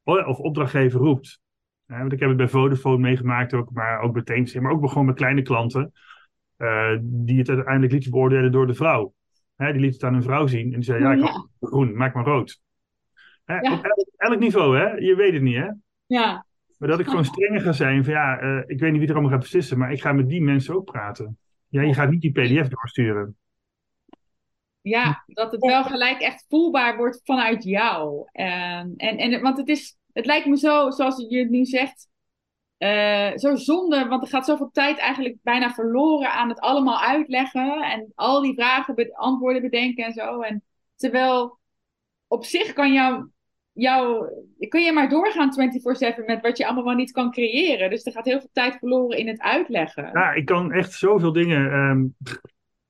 of opdrachtgever roept. Hè, want ik heb het bij Vodafone meegemaakt ook, maar ook bij Teamster, maar ook gewoon met kleine klanten eh, die het uiteindelijk lieten beoordelen door de vrouw. Hè, die liet het aan hun vrouw zien en die zei, ja, ik Ja. had groen, maak maar rood. Hè, Ja. Op elk, elk niveau, hè? je weet het niet hè. Ja, Maar dat ik gewoon strenger ga zijn van ja, eh, ik weet niet wie er allemaal gaat beslissen, maar ik ga met die mensen ook praten. Ja, je gaat niet die pdf doorsturen. ja, dat het wel gelijk echt voelbaar wordt vanuit jou. En, en, en, want het, is, het lijkt me zo, zoals je het nu zegt, eh, zo zonde. Want er gaat zoveel tijd eigenlijk bijna verloren aan het allemaal uitleggen. En al die vragen, be- antwoorden bedenken en zo. En terwijl op zich kan jou, jou, kun je maar doorgaan 24-7 met wat je allemaal wel niet kan creëren. Dus er gaat heel veel tijd verloren in het uitleggen. Ja, ik kan echt zoveel dingen. ehm,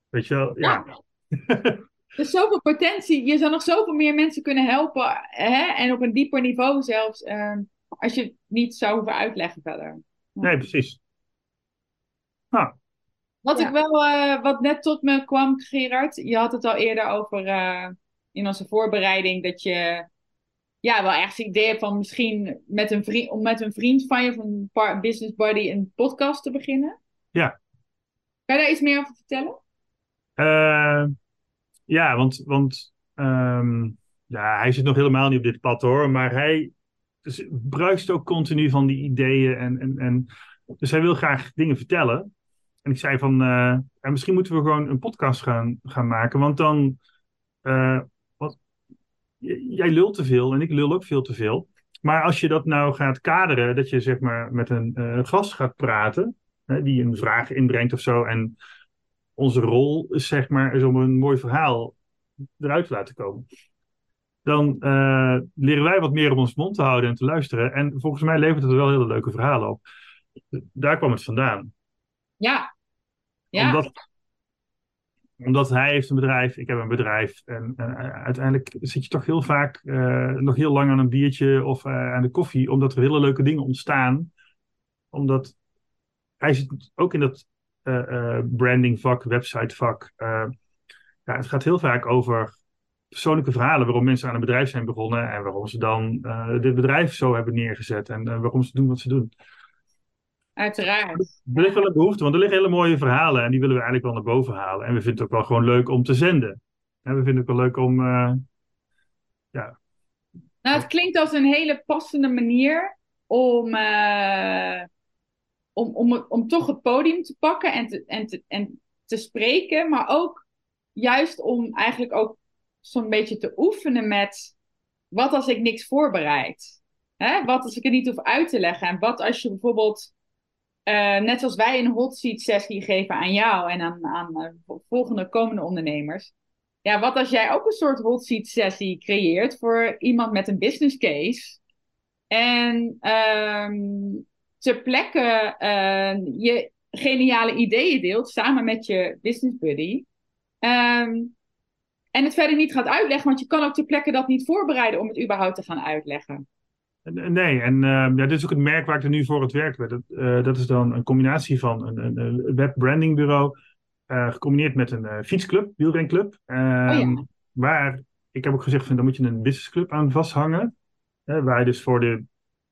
weet je wel, ja. Er is zoveel potentie. Je zou nog zoveel meer mensen kunnen helpen. Hè? En op een dieper niveau zelfs. ehm, als je het niet zou hoeven uitleggen verder. Nee, precies. Nou, Wat Ja. ik wel, eh, wat net tot me kwam, Gerard. Je had het al eerder over eh, in onze voorbereiding. Dat je ja, wel ergens het idee hebt van misschien met een vriend, om met een vriend van je, of een business buddy, een podcast te beginnen. Ja. Kan je daar iets meer over vertellen? Eh, ja, want, want ehm, ja, hij zit nog helemaal niet op dit pad hoor, maar hij bruist ook continu van die ideeën. En, en, en, dus hij wil graag dingen vertellen. En ik zei van, eh, ja, misschien moeten we gewoon een podcast gaan, gaan maken, want dan, eh, wat, jij lult te veel en ik lul ook veel te veel. Maar als je dat nou gaat kaderen, dat je zeg maar met een eh, gast gaat praten, hè, die een vraag inbrengt of zo, en onze rol zeg maar is om een mooi verhaal eruit te laten komen. Dan eh, leren wij wat meer om ons mond te houden en te luisteren. En volgens mij levert het wel hele leuke verhalen op. Daar kwam het vandaan. Ja. Ja. Omdat, omdat hij heeft een bedrijf, ik heb een bedrijf. En uiteindelijk zit je toch heel vaak eh, nog heel lang aan een biertje of eh, aan de koffie. Omdat er hele leuke dingen ontstaan. Omdat hij zit ook in dat brandingvak, websitevak. Ja, het gaat heel vaak over persoonlijke verhalen waarom mensen aan een bedrijf zijn begonnen en waarom ze dan eh, dit bedrijf zo hebben neergezet en eh, waarom ze doen wat ze doen. Uiteraard. Er ligt wel een behoefte, want er liggen hele mooie verhalen en die willen we eigenlijk wel naar boven halen. En we vinden het ook wel gewoon leuk om te zenden. En we vinden het wel leuk om. eh, Nou, het klinkt als een hele passende manier om, eh, om, om, om toch het podium te pakken en te, en, te, en te spreken, maar ook juist om eigenlijk ook zo'n beetje te oefenen met wat als ik niks voorbereid? Hè? Wat als ik het niet hoef uit te leggen? En wat als je bijvoorbeeld, eh, net zoals wij een hot seat sessie geven aan jou en aan, aan eh, volgende komende ondernemers. Ja, wat als jij ook een soort hot seat sessie creëert voor iemand met een business case en ehm ter plekke eh, je geniale ideeën deelt samen met je business buddy. Ehm, en het verder niet gaat uitleggen, want je kan ook ter plekke dat niet voorbereiden om het überhaupt te gaan uitleggen. Nee, en eh, ja, dit is ook het merk waar ik er nu voor het werk ben. Dat, eh, dat is dan een combinatie van een, een, een webbrandingbureau, eh gecombineerd met een eh, fietsclub, wielrenclub. Ehm, Oh ja. Waar, ik heb ook gezegd, van, daar moet je een businessclub aan vasthangen. Waar je dus voor de,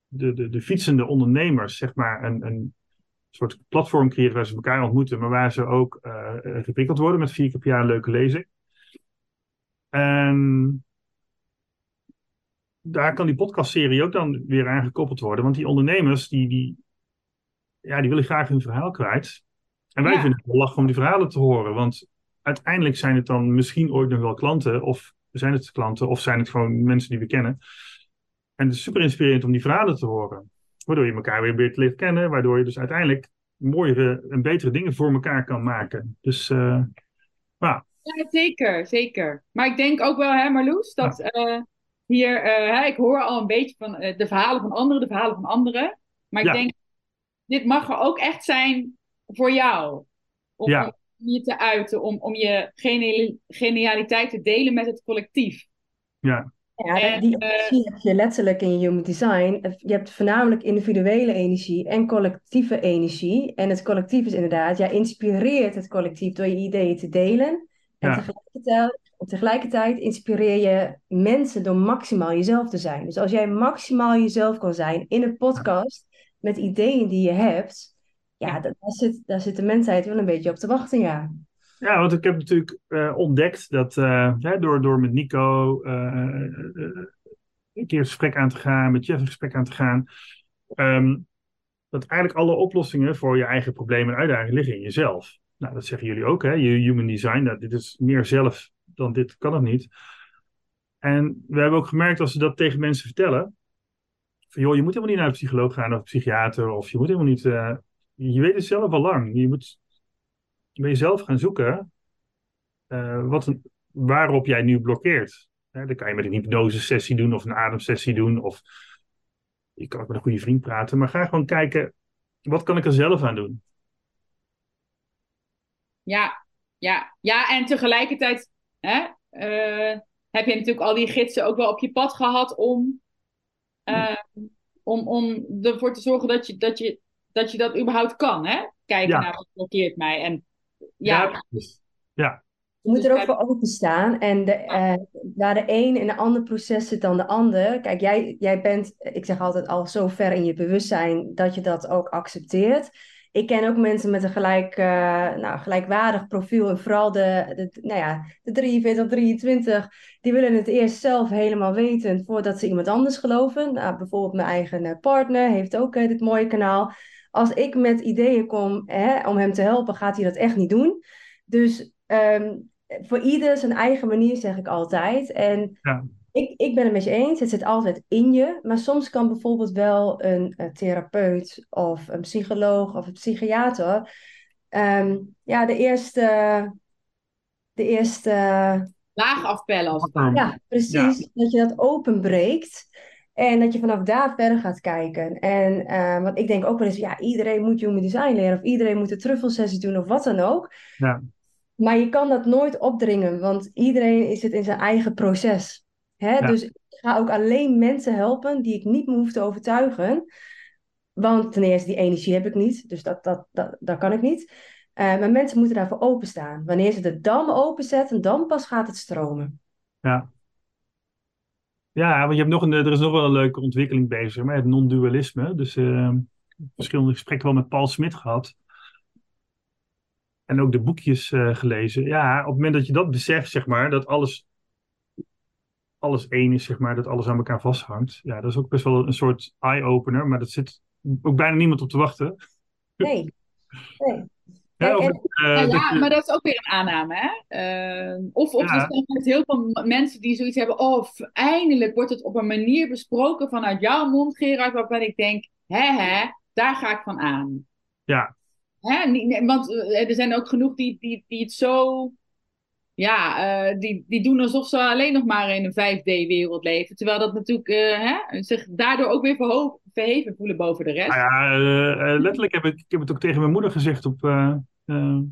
de, de, de fietsende ondernemers, zeg maar, een, een soort platform creëert waar ze elkaar ontmoeten, maar waar ze ook geprikkeld worden met vier keer per jaar een leuke lezing. En daar kan die podcastserie ook dan weer aan gekoppeld worden. Want die ondernemers, die, die, ja, die willen graag hun verhaal kwijt. En wij Ja. vinden het wel lachen om die verhalen te horen. Want uiteindelijk zijn het dan misschien ooit nog wel klanten. Of zijn het klanten, of zijn het gewoon mensen die we kennen. En het is super inspirerend om die verhalen te horen. Waardoor je elkaar weer beter leert kennen. Waardoor je dus uiteindelijk mooiere en betere dingen voor elkaar kan maken. Dus eh, nou, Ja, zeker, zeker. Maar ik denk ook wel, hè, Marloes, dat eh, hier, eh, hè, ik hoor al een beetje van eh, de verhalen van anderen, de verhalen van anderen. Maar ik Ja. denk, dit mag er ook echt zijn voor jou. Om, Ja. om je te uiten, om, om je geniali- genialiteit te delen met het collectief. ja, Ja, En, die energie heb je letterlijk in je human design. Je hebt voornamelijk individuele energie en collectieve energie. En het collectief is inderdaad, jij inspireert het collectief door je ideeën te delen. En Ja. tegelijkertijd, tegelijkertijd inspireer je mensen door maximaal jezelf te zijn. Dus als jij maximaal jezelf kan zijn in een podcast met ideeën die je hebt, ja, Ja. da- daar zit, daar zit de mensheid wel een beetje op te wachten, ja. Ja, want ik heb natuurlijk eh, ontdekt dat eh, door, door met Nico eh, een keer een gesprek aan te gaan, met Jeff een gesprek aan te gaan, ehm, dat eigenlijk alle oplossingen voor je eigen problemen en uitdagingen liggen in jezelf. Nou, dat zeggen jullie ook, hè? Je human design, dat dit is meer zelf dan dit kan het niet. En we hebben ook gemerkt als ze dat tegen mensen vertellen, van joh, je moet helemaal niet naar een psycholoog gaan of een psychiater, of je moet helemaal niet, eh, je weet het zelf al lang. Je moet bij jezelf gaan zoeken eh, wat waarop jij nu blokkeert. Dan kan je met een hypnose-sessie doen of een ademsessie doen. Of je kan ook met een goede vriend praten. Maar ga gewoon kijken, wat kan ik er zelf aan doen? Ja, ja, ja, en tegelijkertijd hè, eh, heb je natuurlijk al die gidsen ook wel op je pad gehad om, eh, om, om ervoor te zorgen dat je dat, je, dat, je dat überhaupt kan. Hè? Kijken Ja. naar wat blokkeert mij. En ja, precies. Ja, Je moet Dus er ook voor openstaan. En de, eh, waar de een in een ander proces zit dan de ander. Kijk, jij, jij bent, ik zeg altijd, al zo ver in je bewustzijn dat je dat ook accepteert. Ik ken ook mensen met een gelijk, eh, nou, gelijkwaardig profiel. En vooral de, de, nou ja, de 43, 23, die willen het eerst zelf helemaal weten voordat ze iemand anders geloven. Nou, bijvoorbeeld mijn eigen eh, partner heeft ook eh, dit mooie kanaal. Als ik met ideeën kom hè, om hem te helpen, gaat hij dat echt niet doen. Dus ehm, voor ieder zijn eigen manier, zeg ik altijd. En Ja. Ik, ik ben het met je eens, het zit altijd in je. Maar soms kan bijvoorbeeld wel een, eh, therapeut of een psycholoog of een psychiater... ehm, ja, de eerste... De eerste laag afpellen als het ware. ja, precies. Dat je dat openbreekt. En dat je vanaf daar verder gaat kijken. En eh, want ik denk ook wel eens, ja, iedereen moet human design leren. Of iedereen moet de truffelsessie doen of wat dan ook. Ja. Maar je kan dat nooit opdringen, want iedereen is het in zijn eigen proces. Hè? Ja. Dus ik ga ook alleen mensen helpen die ik niet meer hoef te overtuigen. Want ten eerste, die energie heb ik niet, dus dat, dat, dat, dat kan ik niet. Eh, maar mensen moeten daarvoor openstaan. Wanneer ze de dam openzetten, dan pas gaat het stromen. Ja. Ja, want je hebt nog een, er is nog wel een leuke ontwikkeling bezig met het non-dualisme. Dus eh, verschillende gesprekken wel met Paul Smit gehad. En ook de boekjes eh, gelezen. Ja, op het moment dat je dat beseft, zeg maar, dat alles, alles één is, zeg maar, dat alles aan elkaar vasthangt. Ja, dat is ook best wel een soort eye-opener, maar dat zit ook bijna niemand op te wachten. Nee. nee. Ja, of, en- eh, Nou dat ja, je- maar dat is ook weer een aanname, hè? Eh, of of Ja. er zijn echt heel veel mensen die zoiets hebben, oh, f- eindelijk wordt het op een manier besproken vanuit jouw mond, Gerard, waarbij ik denk, hè, hè, daar ga ik van aan. ja, Hè? Want eh, er zijn ook genoeg die, die, die het zo, ja, eh, die, die doen alsof ze alleen nog maar in een 5D-wereld leven. Terwijl dat natuurlijk eh, hè, zich daardoor ook weer verhoog, verheven voelen boven de rest. Nou ja, eh, letterlijk heb ik, ik heb het ook tegen mijn moeder gezegd op de,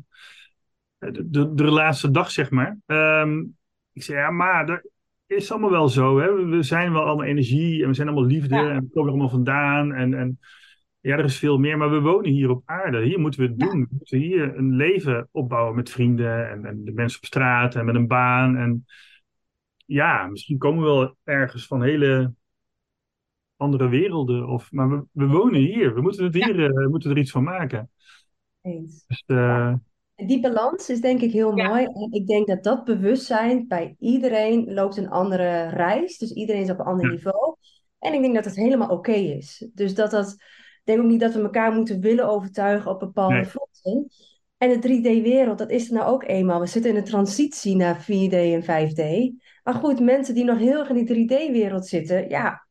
de, de laatste dag, zeg maar. Ehm, ik zei, ja, maar dat is allemaal wel zo. Hè? We- We zijn wel allemaal energie en we zijn allemaal liefde Ja. en we komen er allemaal vandaan. En, en ja, er is veel meer, maar we wonen hier op aarde. Hier moeten we het Ja. doen. We moeten hier een leven opbouwen met vrienden en, en de mensen op straat en met een baan. En ja, misschien komen we wel ergens van hele andere werelden. Of, maar we, we wonen hier. We moeten, het hier eh, we moeten er iets van maken. Eens. Dus, eh, Die balans is denk ik heel Ja. mooi. En ik denk dat dat bewustzijn bij iedereen loopt een andere reis. Dus iedereen is op een ander Ja. niveau. En ik denk dat het helemaal oké is. Dus dat dat, denk ook niet dat we elkaar moeten willen overtuigen op bepaalde Nee. fronten. En de 3D-wereld, dat is er nou ook eenmaal. We zitten in een transitie naar 4D en 5D. Maar goed, mensen die nog heel erg in die 3D-wereld zitten, ja,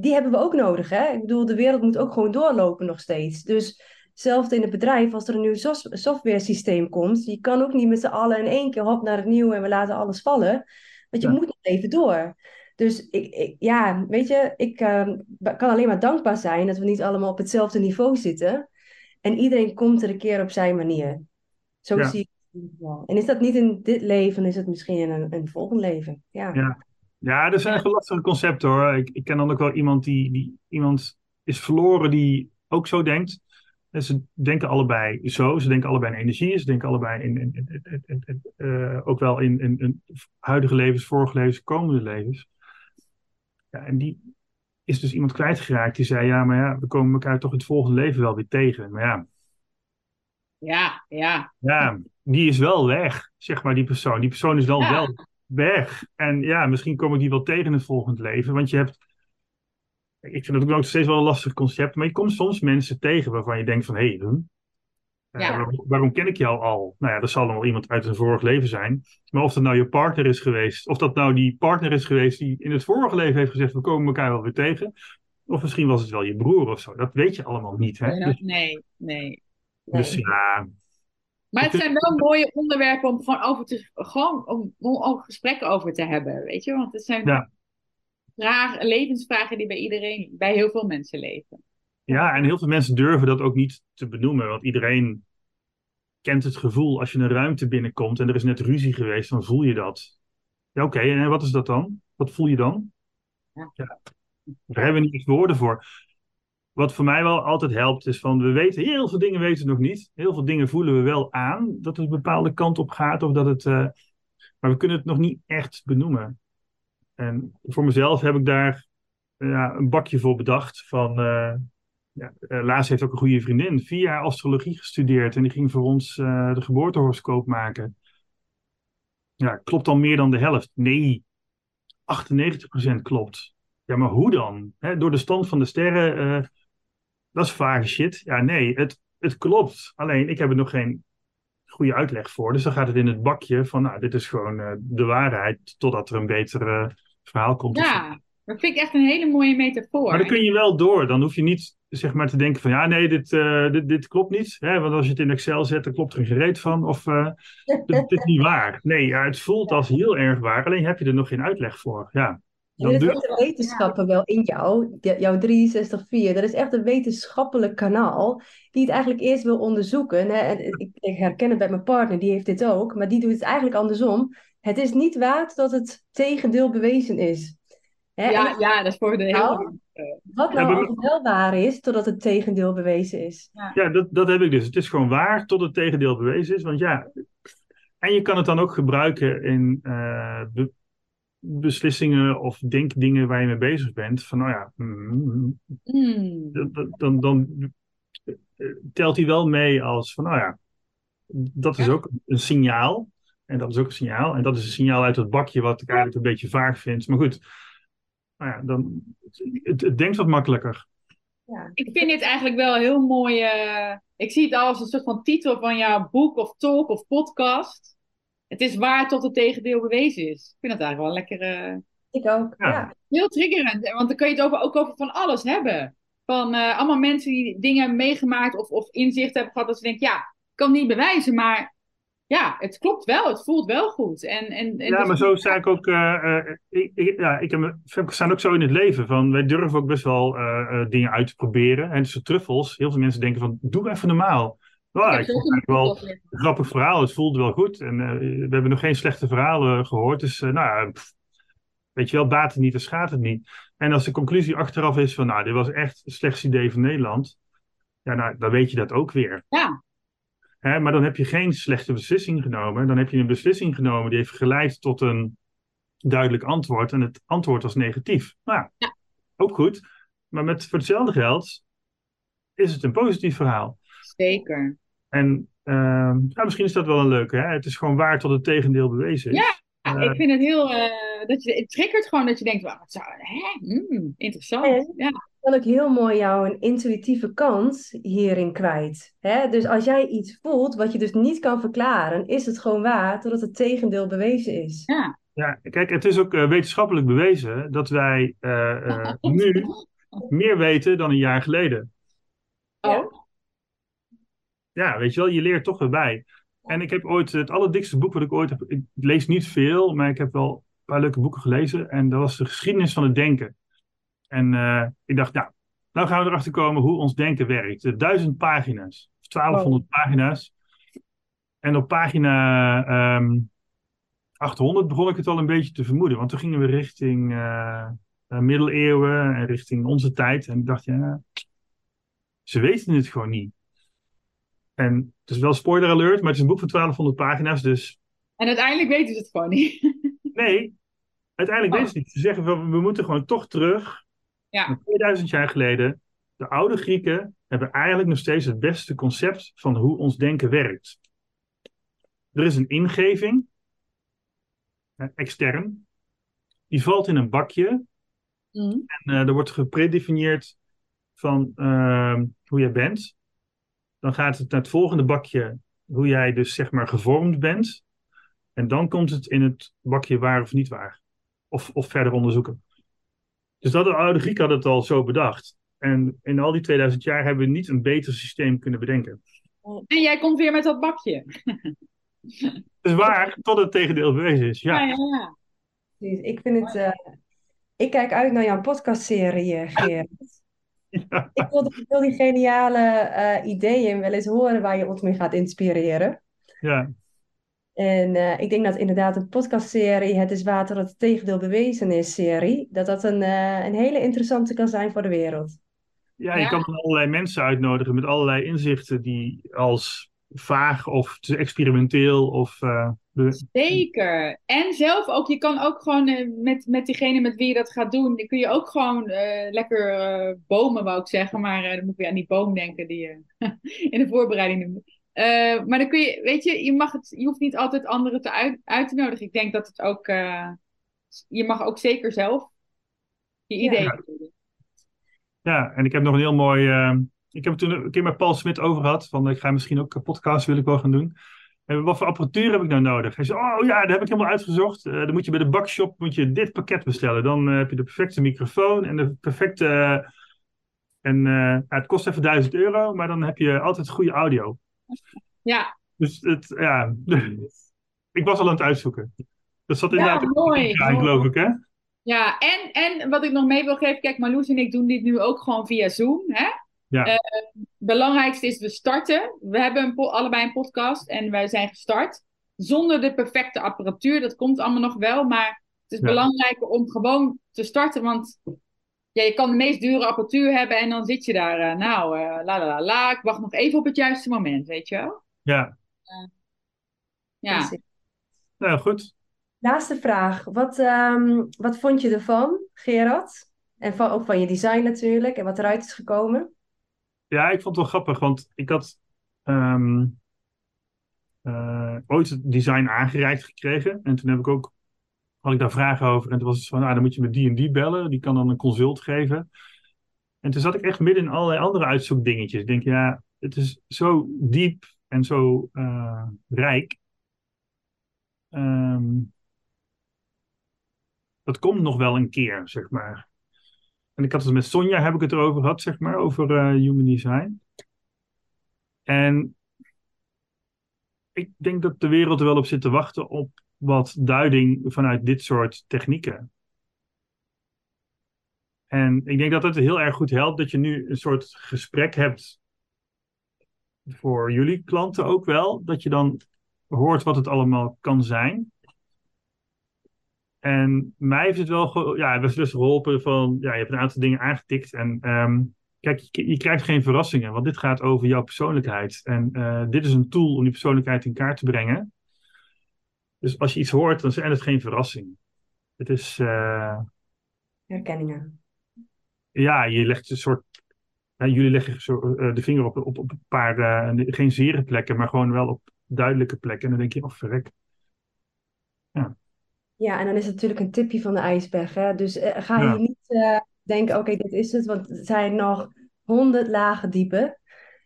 die hebben we ook nodig. Hè? Ik bedoel, de wereld moet ook gewoon doorlopen nog steeds. Dus Hetzelfde in het bedrijf, als er een nieuw software systeem komt, je kan ook niet met z'n allen in één keer hop naar het nieuwe en we laten alles vallen. Want je Ja. moet nog even door. Dus ik, ik, ja, weet je, ik ehm, kan alleen maar dankbaar zijn dat we niet allemaal op hetzelfde niveau zitten. En iedereen komt er een keer op zijn manier. Zo Ja. zie ik het in ieder geval. En is dat niet in dit leven, is het misschien in een, een volgend leven. Ja. Ja. ja, dat zijn echt wel lastige concepten hoor. Ik, ik ken dan ook wel iemand die, die iemand is verloren die ook zo denkt. En ze denken allebei zo. Ze denken allebei in energie. Ze denken allebei in, in, in- in- in- in- eh, ook wel in, in, in huidige levens, vorige levens, komende levens. Ja, en die is dus iemand kwijtgeraakt die zei: Ja, maar ja, we komen elkaar toch in het volgende leven wel weer tegen. Maar ja, Ja, ja. ja, die is wel weg, zeg maar, die persoon. Die persoon is dan Ja. wel weg. En ja, misschien kom ik die wel tegen in het volgende leven. Want je hebt. Ik vind het ook nog steeds wel een lastig concept. Maar je komt soms mensen tegen waarvan je denkt: van hé, hey, Ja. waarom, waarom ken ik jou al? Nou ja, dat zal dan wel iemand uit een vorig leven zijn. Maar of dat nou je partner is geweest, of dat nou die partner is geweest die in het vorige leven heeft gezegd: we komen elkaar wel weer tegen. Of misschien was het wel je broer of zo. Dat weet je allemaal niet. Hè? Dus, Nee, nee. Nee. dus ja, Maar het zijn wel mooie onderwerpen om gewoon over te, gewoon om, om ook gesprekken over te hebben, weet je? Want het zijn Ja. vragen, levensvragen die bij iedereen, bij heel veel mensen leven. Ja, en heel veel mensen durven dat ook niet te benoemen. Want iedereen kent het gevoel als je een ruimte binnenkomt en er is net ruzie geweest, dan voel je dat. Ja, oké, en wat is dat dan? Wat voel je dan? Ja. daar hebben we niet woorden voor. Wat voor mij wel altijd helpt, is van we weten heel veel dingen weten we nog niet. Heel veel dingen voelen we wel aan dat het een bepaalde kant op gaat of dat het, eh, Maar we kunnen het nog niet echt benoemen. En voor mezelf heb ik daar ja, een bakje voor bedacht. Van, uh, ja, Laas heeft ook een goede vriendin. Vier jaar astrologie gestudeerd. En die ging voor ons uh, de geboortehoroscoop maken. Ja, klopt al meer dan de helft? Nee, 98% klopt. Ja, maar hoe dan? door de stand van de sterren, uh, dat is vage shit. Ja, nee, het, het klopt. Alleen, ik heb er nog geen goede uitleg voor. Dus dan gaat het in het bakje van, nou, dit is gewoon uh, de waarheid, totdat er een beter verhaal komt. Ja, dat vind ik echt een hele mooie metafoor. Maar dan kun je wel door. Dan hoef je niet zeg maar te denken van ja, nee, dit, uh, dit, dit klopt niet. Hè? Want als je het in Excel zet, dan klopt er een gereed van. Of uh, dit, is niet waar. Nee, ja, het voelt als heel erg waar. Alleen heb je er nog geen uitleg voor. Ja. Dan er zitten wetenschappen wel in jou, jouw 63 Dat is echt een wetenschappelijk kanaal die het eigenlijk eerst wil onderzoeken. Hè? En ik, ik herken het bij mijn partner, die heeft dit ook. Maar die doet het eigenlijk andersom. Het is niet waard dat het tegendeel bewezen is. Hè? Ja, ja, dat is voor de hele... Wat nou ja, wel waar is, totdat het tegendeel bewezen is. Ja, ja dat, dat heb ik dus. Het is gewoon waar tot het tegendeel bewezen is. Want ja, en je kan het dan ook gebruiken in uh, beslissingen of denkdingen waar je mee bezig bent. Van nou ja, mm, mm. Dan, dan, dan telt hij wel mee als van nou ja, dat is ook een signaal. En dat is ook een signaal. En dat is een signaal uit het bakje wat ik eigenlijk een beetje vaag vind. Maar goed, nou ja, dan, het, het denkt wat makkelijker. Ja. Ik vind dit eigenlijk wel heel mooi. Uh, ik zie het als een soort van titel van jouw boek of talk of podcast. Het is waar tot het tegendeel bewezen is. Ik vind dat eigenlijk wel lekker. Uh, ik ook. Ja. Heel triggerend, want dan kun je het over, ook over van alles hebben. Van uh, allemaal mensen die dingen hebben meegemaakt of, of inzicht hebben gehad. Dat ze denken, ja, ik kan het niet bewijzen, maar ja, het klopt wel. Het voelt wel goed. En, en, en ja, maar zo sta ik ook. Uh, ik, ik, ja, ik heb, staan ook zo in het leven. Van, wij durven ook best wel uh, dingen uit te proberen. En dus truffels. Heel veel mensen denken van, doe even normaal. Nou, ik, ik vind het wel een grappig verhaal. Het voelde wel goed. En we hebben nog geen slechte verhalen gehoord. Dus nou ja, weet je wel, baat het niet en schaadt het niet. En als de conclusie achteraf is van, nou, dit was echt het slechtste idee van Nederland. Ja, nou, dan weet je dat ook weer. Ja, Hè, maar dan heb je geen slechte beslissing genomen. Dan heb je een beslissing genomen die heeft geleid tot een duidelijk antwoord. En het antwoord was negatief. Nou ja, ook goed. Maar met, voor hetzelfde geld is het een positief verhaal. Zeker. En uh, misschien is dat wel een leuke. Hè? Het is gewoon waar tot het tegendeel bewezen is. Ja, uh, ik vind het heel. Uh, dat je, het triggert gewoon dat je denkt: wat zou, hè? Mm, interessant. ja kan ook heel mooi jouw een intuïtieve kant hierin kwijt. Hè? Dus als jij iets voelt wat je dus niet kan verklaren, is het gewoon waar totdat het tegendeel bewezen is. Ja, ja kijk, het is ook uh, wetenschappelijk bewezen dat wij uh, uh, nu meer weten dan een jaar geleden. Oh. Ja, weet je wel, je leert toch weer bij. En ik heb ooit het allerdikste boek wat ik ooit heb. Ik lees niet veel, maar ik heb wel een paar leuke boeken gelezen. En dat was de geschiedenis van het denken. En uh, ik dacht, nou, nou gaan we erachter komen hoe ons denken werkt. Duizend pagina's, of 1200 oh. pagina's. En op pagina um, ehm, 800 begon ik het al een beetje te vermoeden. Want toen gingen we richting uh, middeleeuwen en richting onze tijd. En ik dacht, ja, ze weten het gewoon niet. En het is wel spoiler alert, maar het is een boek van 1200 pagina's, dus... En uiteindelijk weten ze het gewoon niet. nee, uiteindelijk oh. weten ze het niet. Ze zeggen, we, we moeten gewoon toch terug ja. 2000 jaar geleden, de oude Grieken hebben eigenlijk nog steeds het beste concept van hoe ons denken werkt. Er is een ingeving, extern, die valt in een bakje mm. en uh, er wordt gepredefinieerd van uh, hoe jij bent. Dan gaat het naar het volgende bakje, hoe jij dus zeg maar gevormd bent. En dan komt het in het bakje waar of niet waar. Of, of verder onderzoeken. Dus dat de oude Grieken hadden het al zo bedacht. En in al die 2000 jaar hebben we niet een beter systeem kunnen bedenken. En jij komt weer met dat bakje. is waar, tot het tegendeel bewezen is. Ja, ja, ja. Dus ik vind het. Uh, ik kijk uit naar jouw podcastserie, eh, Gerard. Ja. Ik, wil, ik, wil, die geniale uh, ideeën wel eens horen waar je ons mee gaat inspireren. Ja. En uh, ik denk dat inderdaad een podcastserie, Het is water dat het tegendeel bewezen is serie, dat dat een, uh, een hele interessante kan zijn voor de wereld. Ja, je ja. kan allerlei mensen uitnodigen met allerlei inzichten die als vaag of te experimenteel of uh, Zeker. En zelf ook, je kan ook gewoon eh, met, met diegene met wie je dat gaat doen, dan kun je ook gewoon eh, lekker eh, bomen, wou ik zeggen, maar eh, dan moet ik weer aan die boom denken die je in de voorbereiding Eh, maar dan kun je, weet je, je, mag het, je hoeft niet altijd anderen te uit, uit te nodigen. Ik denk dat het ook, eh, je mag ook zeker zelf je Ja. ideeën doen. Ja, en ik heb nog een heel mooi. eh, ik heb het toen een keer met Paul Smit over gehad. Van ik ga misschien ook een podcast wil ik wel gaan doen. En wat voor apparatuur heb ik nou nodig? Hij zei: Oh ja, dat heb ik helemaal uitgezocht. Eh, dan moet je bij de bakshop moet je dit pakket bestellen. Dan heb je de perfecte microfoon en de perfecte. en eh, ja, het kost even 1000 euro, maar dan heb je altijd goede audio. Ja, Dus het, ja. ik was al aan het uitzoeken. Dat zat inderdaad ook mooi, mooi. geloof ik, hè? ja. En, en wat ik nog mee wil geven, kijk, Marloes en ik doen dit nu ook gewoon via Zoom, hè? Ja. Eh, belangrijkste is, we starten. We hebben een allebei een podcast en wij zijn gestart. Zonder de perfecte apparatuur, dat komt allemaal nog wel. Maar het is Ja. belangrijk om gewoon te starten. Want ja, je kan de meest dure apparatuur hebben en dan zit je daar. eh, nou, eh, la la la la. Ik wacht nog even op het juiste moment, weet je wel? Ja, Ja. Precies. nou goed. Laatste vraag. Wat, ehm, wat vond je ervan, Gerard? En van, ook van je design natuurlijk. En wat eruit is gekomen. Ja, ik vond het wel grappig, want ik had ehm, eh, ooit het design aangereikt gekregen. En toen heb ik ook, had ik daar vragen over. En toen was het van, nou, dan moet je met die en die bellen. Die kan dan een consult geven. En toen zat ik echt midden in allerlei andere uitzoekdingetjes. Ik denk, ja, het is zo diep en zo eh, rijk. Ehm, dat komt nog wel een keer, zeg maar. En ik had het met Sonja, heb ik het erover gehad, zeg maar, over eh, human design. En ik denk dat de wereld er wel op zit te wachten op wat duiding vanuit dit soort technieken. En ik denk dat het heel erg goed helpt dat je nu een soort gesprek hebt voor jullie klanten ook wel. Dat je dan hoort wat het allemaal kan zijn. En mij heeft het wel ja, best best geholpen van, ja, je hebt een aantal dingen aangetikt. En ehm, kijk, je, je krijgt geen verrassingen, want dit gaat over jouw persoonlijkheid. En eh, dit is een tool om die persoonlijkheid in kaart te brengen. Dus als je iets hoort, dan zijn het geen verrassingen. Het is, eh, Herkenningen. ja, je legt een soort. ja, jullie leggen zo, eh, de vinger op, op, op een paar, eh, geen zere plekken, maar gewoon wel op duidelijke plekken. En dan denk je, oh verrek. Ja, en dan is het natuurlijk een tipje van de ijsberg. Hè? Dus ga Ja. je niet denken, oké, dit is het. Want er zijn nog honderd lagen dieper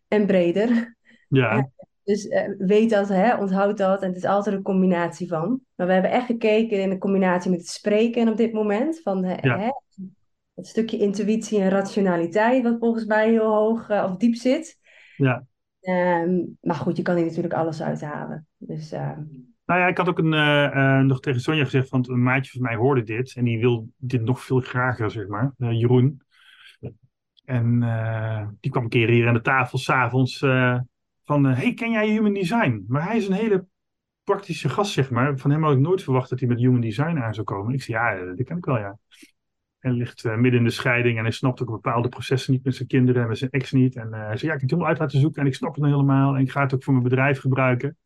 en breder. Ja, Dus eh, weet dat, hè, onthoud dat. En het is altijd een combinatie van. Maar we hebben echt gekeken in de combinatie met het spreken op dit moment. Van eh, Ja. hè, het stukje intuïtie en rationaliteit, wat volgens mij heel hoog eh, of diep zit. ja. Ehm, maar goed, je kan hier natuurlijk alles uithalen. Dus ehm, Nou ja, ik had ook een, eh, eh, nog tegen Sonja gezegd, want een maatje van mij hoorde dit. En die wil dit nog veel grager, zeg maar. eh, Jeroen. En eh, die kwam een keer hier aan de tafel s'avonds eh van... eh, hey, ken jij Human Design? Maar hij is een hele praktische gast, zeg maar. Van hem had ik nooit verwacht dat hij met Human Design aan zou komen. Ik zei, ja, eh, dat ken ik wel, ja. Hij ligt eh, midden in de scheiding en hij snapt ook bepaalde processen niet met zijn kinderen en met zijn ex niet. En hij zei, ja, ik heb het helemaal uit laten zoeken en ik snap het nou helemaal. En ik ga het ook voor mijn bedrijf gebruiken.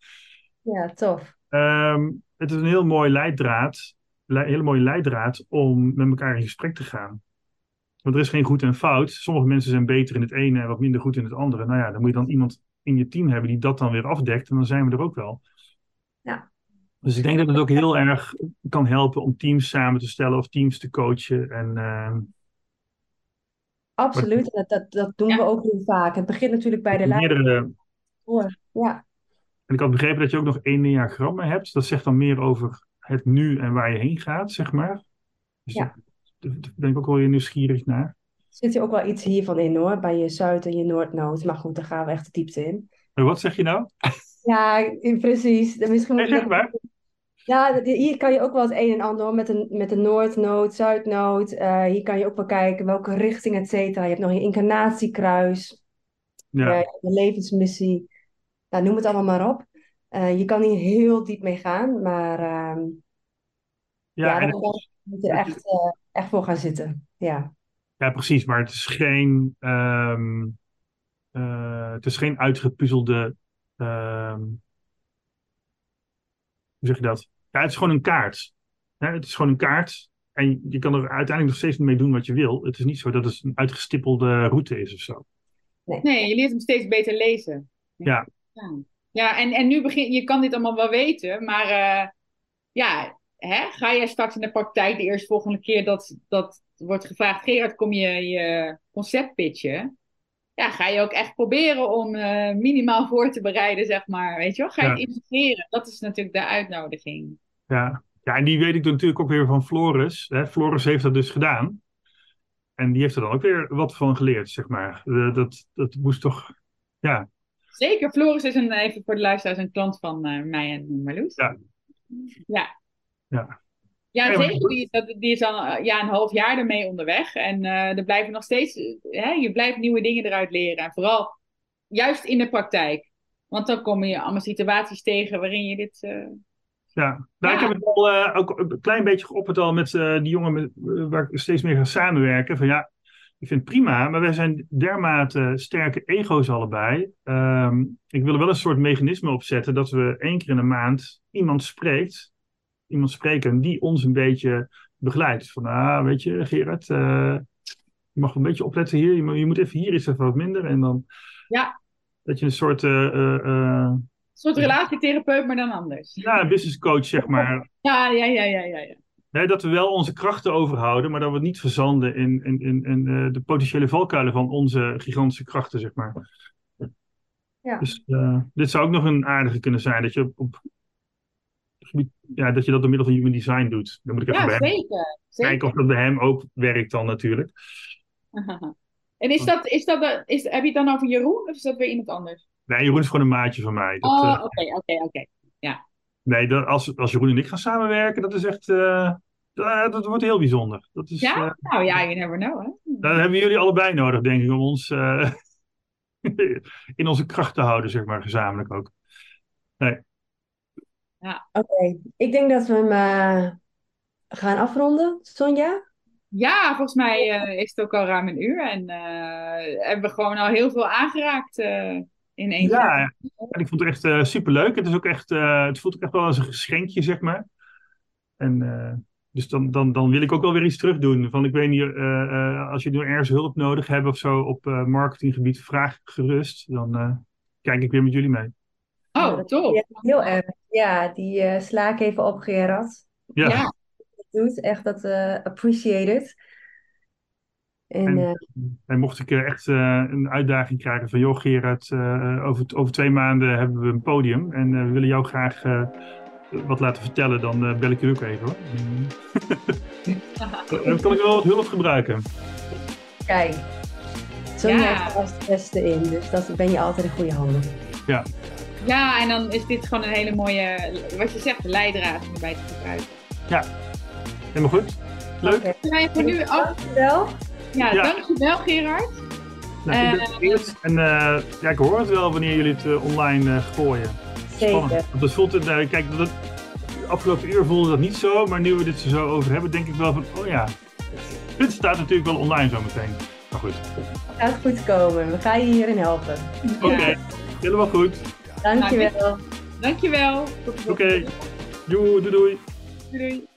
ja, tof. Ehm, het is een heel mooi leidraad, le- hele mooie leidraad om met elkaar in gesprek te gaan. Want er is geen goed en fout. Sommige mensen zijn beter in het ene en wat minder goed in het andere. Nou ja, dan moet je dan iemand in je team hebben die dat dan weer afdekt. En dan zijn we er ook wel. Ja. Dus ik denk dat het ook heel erg kan helpen om teams samen te stellen of teams te coachen. En ehm, Absoluut. Dat, dat, dat doen Ja. we ook heel vaak. Het begint natuurlijk bij de hoor. Ja, En ik had begrepen dat je ook nog enneagrammen hebt. Dat zegt dan meer over het nu en waar je heen gaat, zeg maar. Dus Ja. daar- daar ben ik ook wel weer nieuwsgierig naar. Zit er ook wel iets hiervan in hoor, bij je Zuid- en je Noordnood. Maar goed, daar gaan we echt de diepte in. Wat zeg je nou? Ja, precies. Misschien Nee, je zeg maar. Ja, de- hier kan je ook wel het een en ander hoor, met een, met een Noordnood, Zuidnood. Eh, hier kan je ook wel kijken welke richting, et cetera. Je hebt nog je incarnatiekruis, Ja, eh, je levensmissie. Nou, noem het allemaal maar op. Eh, je kan hier heel diep mee gaan, maar ehm, ja, ja, het- moet je er echt, echt voor gaan zitten. Ja. Ja, precies. Maar het is geen, ehm, eh, het is geen uitgepuzzelde. ehm, hoe zeg je dat? Ja, het is gewoon een kaart. Hè, het is gewoon een kaart. En je kan er uiteindelijk nog steeds mee doen wat je wil. Het is niet zo dat het een uitgestippelde route is of zo. Nee, je leert hem steeds beter lezen. Ja. Ja, ja en, en nu begin je kan dit allemaal wel weten, maar eh, ja, hè, ga jij straks in de praktijk de eerste volgende keer dat, dat wordt gevraagd, Gerard, kom je je concept pitchen? Ja, ga je ook echt proberen om eh, minimaal voor te bereiden, zeg maar. Weet je wel? Ga je Ja. het integreren? Dat is natuurlijk de uitnodiging. Ja. ja, en die weet ik natuurlijk ook weer van Floris. Hè. Floris heeft dat dus gedaan. En die heeft er dan ook weer wat van geleerd, zeg maar. Eh, dat, dat moest toch... Ja, Zeker, Floris is een, even voor de luisteraars een klant van eh, mij en Marloes. Ja. Ja. Ja. Ja, zeker. Die, die is al eh, ja, een half jaar ermee onderweg. En eh er blijven nog steeds, hè, je blijft nieuwe dingen eruit leren. En vooral juist in de praktijk. Want dan kom je allemaal situaties tegen waarin je dit. eh, Ja, nou, ik Ja. heb het al ook een klein beetje geopperd al met die jongen met, waar ik steeds meer ga samenwerken. Van ja, ik vind het prima, maar wij zijn dermate sterke ego's allebei. Ehm, ik wil er wel een soort mechanisme opzetten dat we één keer in de maand iemand spreekt, iemand spreken die ons een beetje begeleidt. Van ah, weet je, Gerard, eh, je mag een beetje opletten hier, je moet, je moet even hier is even wat minder. En dan Ja. dat je een soort eh, eh, een soort relatietherapeut, maar dan anders. ja, business coach, zeg maar, Ja, ja, ja, ja, ja. dat we wel onze krachten overhouden, maar dat we niet verzanden in, in, in, in de potentiële valkuilen van onze gigantische krachten, zeg maar. Ja. Dus dit zou ook nog een aardige kunnen zijn, dat je op, op gebied- ja, dat je dat door middel van human design doet. Dan moet ik even Ja, bij zeker. zeker. kijken of dat bij hem ook werkt dan natuurlijk. En is dat, is dat, is, heb je het dan over Jeroen of is dat weer iemand anders? Nee, Jeroen is gewoon een maatje van mij. Dat, Oh, eh, oké, oké, oké. nee, dat, als, als Jeroen en ik gaan samenwerken, dat is echt, eh, dat, dat wordt heel bijzonder. Dat is, eh, Ja? Nou ja, you never know, hè? Dat hebben jullie allebei nodig, denk ik, om ons eh, in onze kracht te houden, zeg maar, gezamenlijk ook. Oké, ik denk dat we hem eh, gaan afronden. Sonja? Ja, volgens mij eh, is het ook al ruim een uur en eh, hebben we gewoon al heel veel aangeraakt eh, in één keer. Ja, en ik vond het echt super superleuk. Het, is ook echt, eh, het voelt ook echt wel als een geschenkje, zeg maar. En eh, dus dan, dan, dan wil ik ook wel weer iets terug doen. Van, ik weet niet, eh, eh, als je nu ergens hulp nodig hebt of zo op eh, marketinggebied, vraag gerust. Dan eh, kijk ik weer met jullie mee. Oh. Ja, heel erg. Ja, die eh, sla ik even op, Gerard. Ja, Ja. Doet echt dat eh appreciated. En, En- eh, En mocht ik echt eh, een uitdaging krijgen van, joh Gerard, eh, over, over twee maanden hebben we een podium en we willen jou graag eh, wat laten vertellen, dan bel ik je ook even hoor. dan kan ik wel wat hulp gebruiken. kijk, Sonja Ja. heeft er als het beste in, dus dat ben je altijd in goede handen. ja, en dan is dit gewoon een hele mooie, wat je zegt, leidraad om erbij te gebruiken. Helemaal goed? Leuk? We zijn voor nu af. Dankjewel. Ja, Ja. dankjewel Gerard. Nou, ik ben Eh. En eh, ja, ik hoor het wel wanneer jullie het eh, online eh, gooien. Spannend. Zeker. Want dat voelt het, kijk, dat, de afgelopen uur voelde dat niet zo, maar nu we dit er zo over hebben, denk ik wel van, oh ja, dit staat natuurlijk wel online zo meteen. Maar goed, Gaat goed komen. We gaan je hierin helpen. oké, helemaal goed. Dankjewel. Dankjewel. Tot de Oké, volgende. doei, doei, doei. Doei. doei.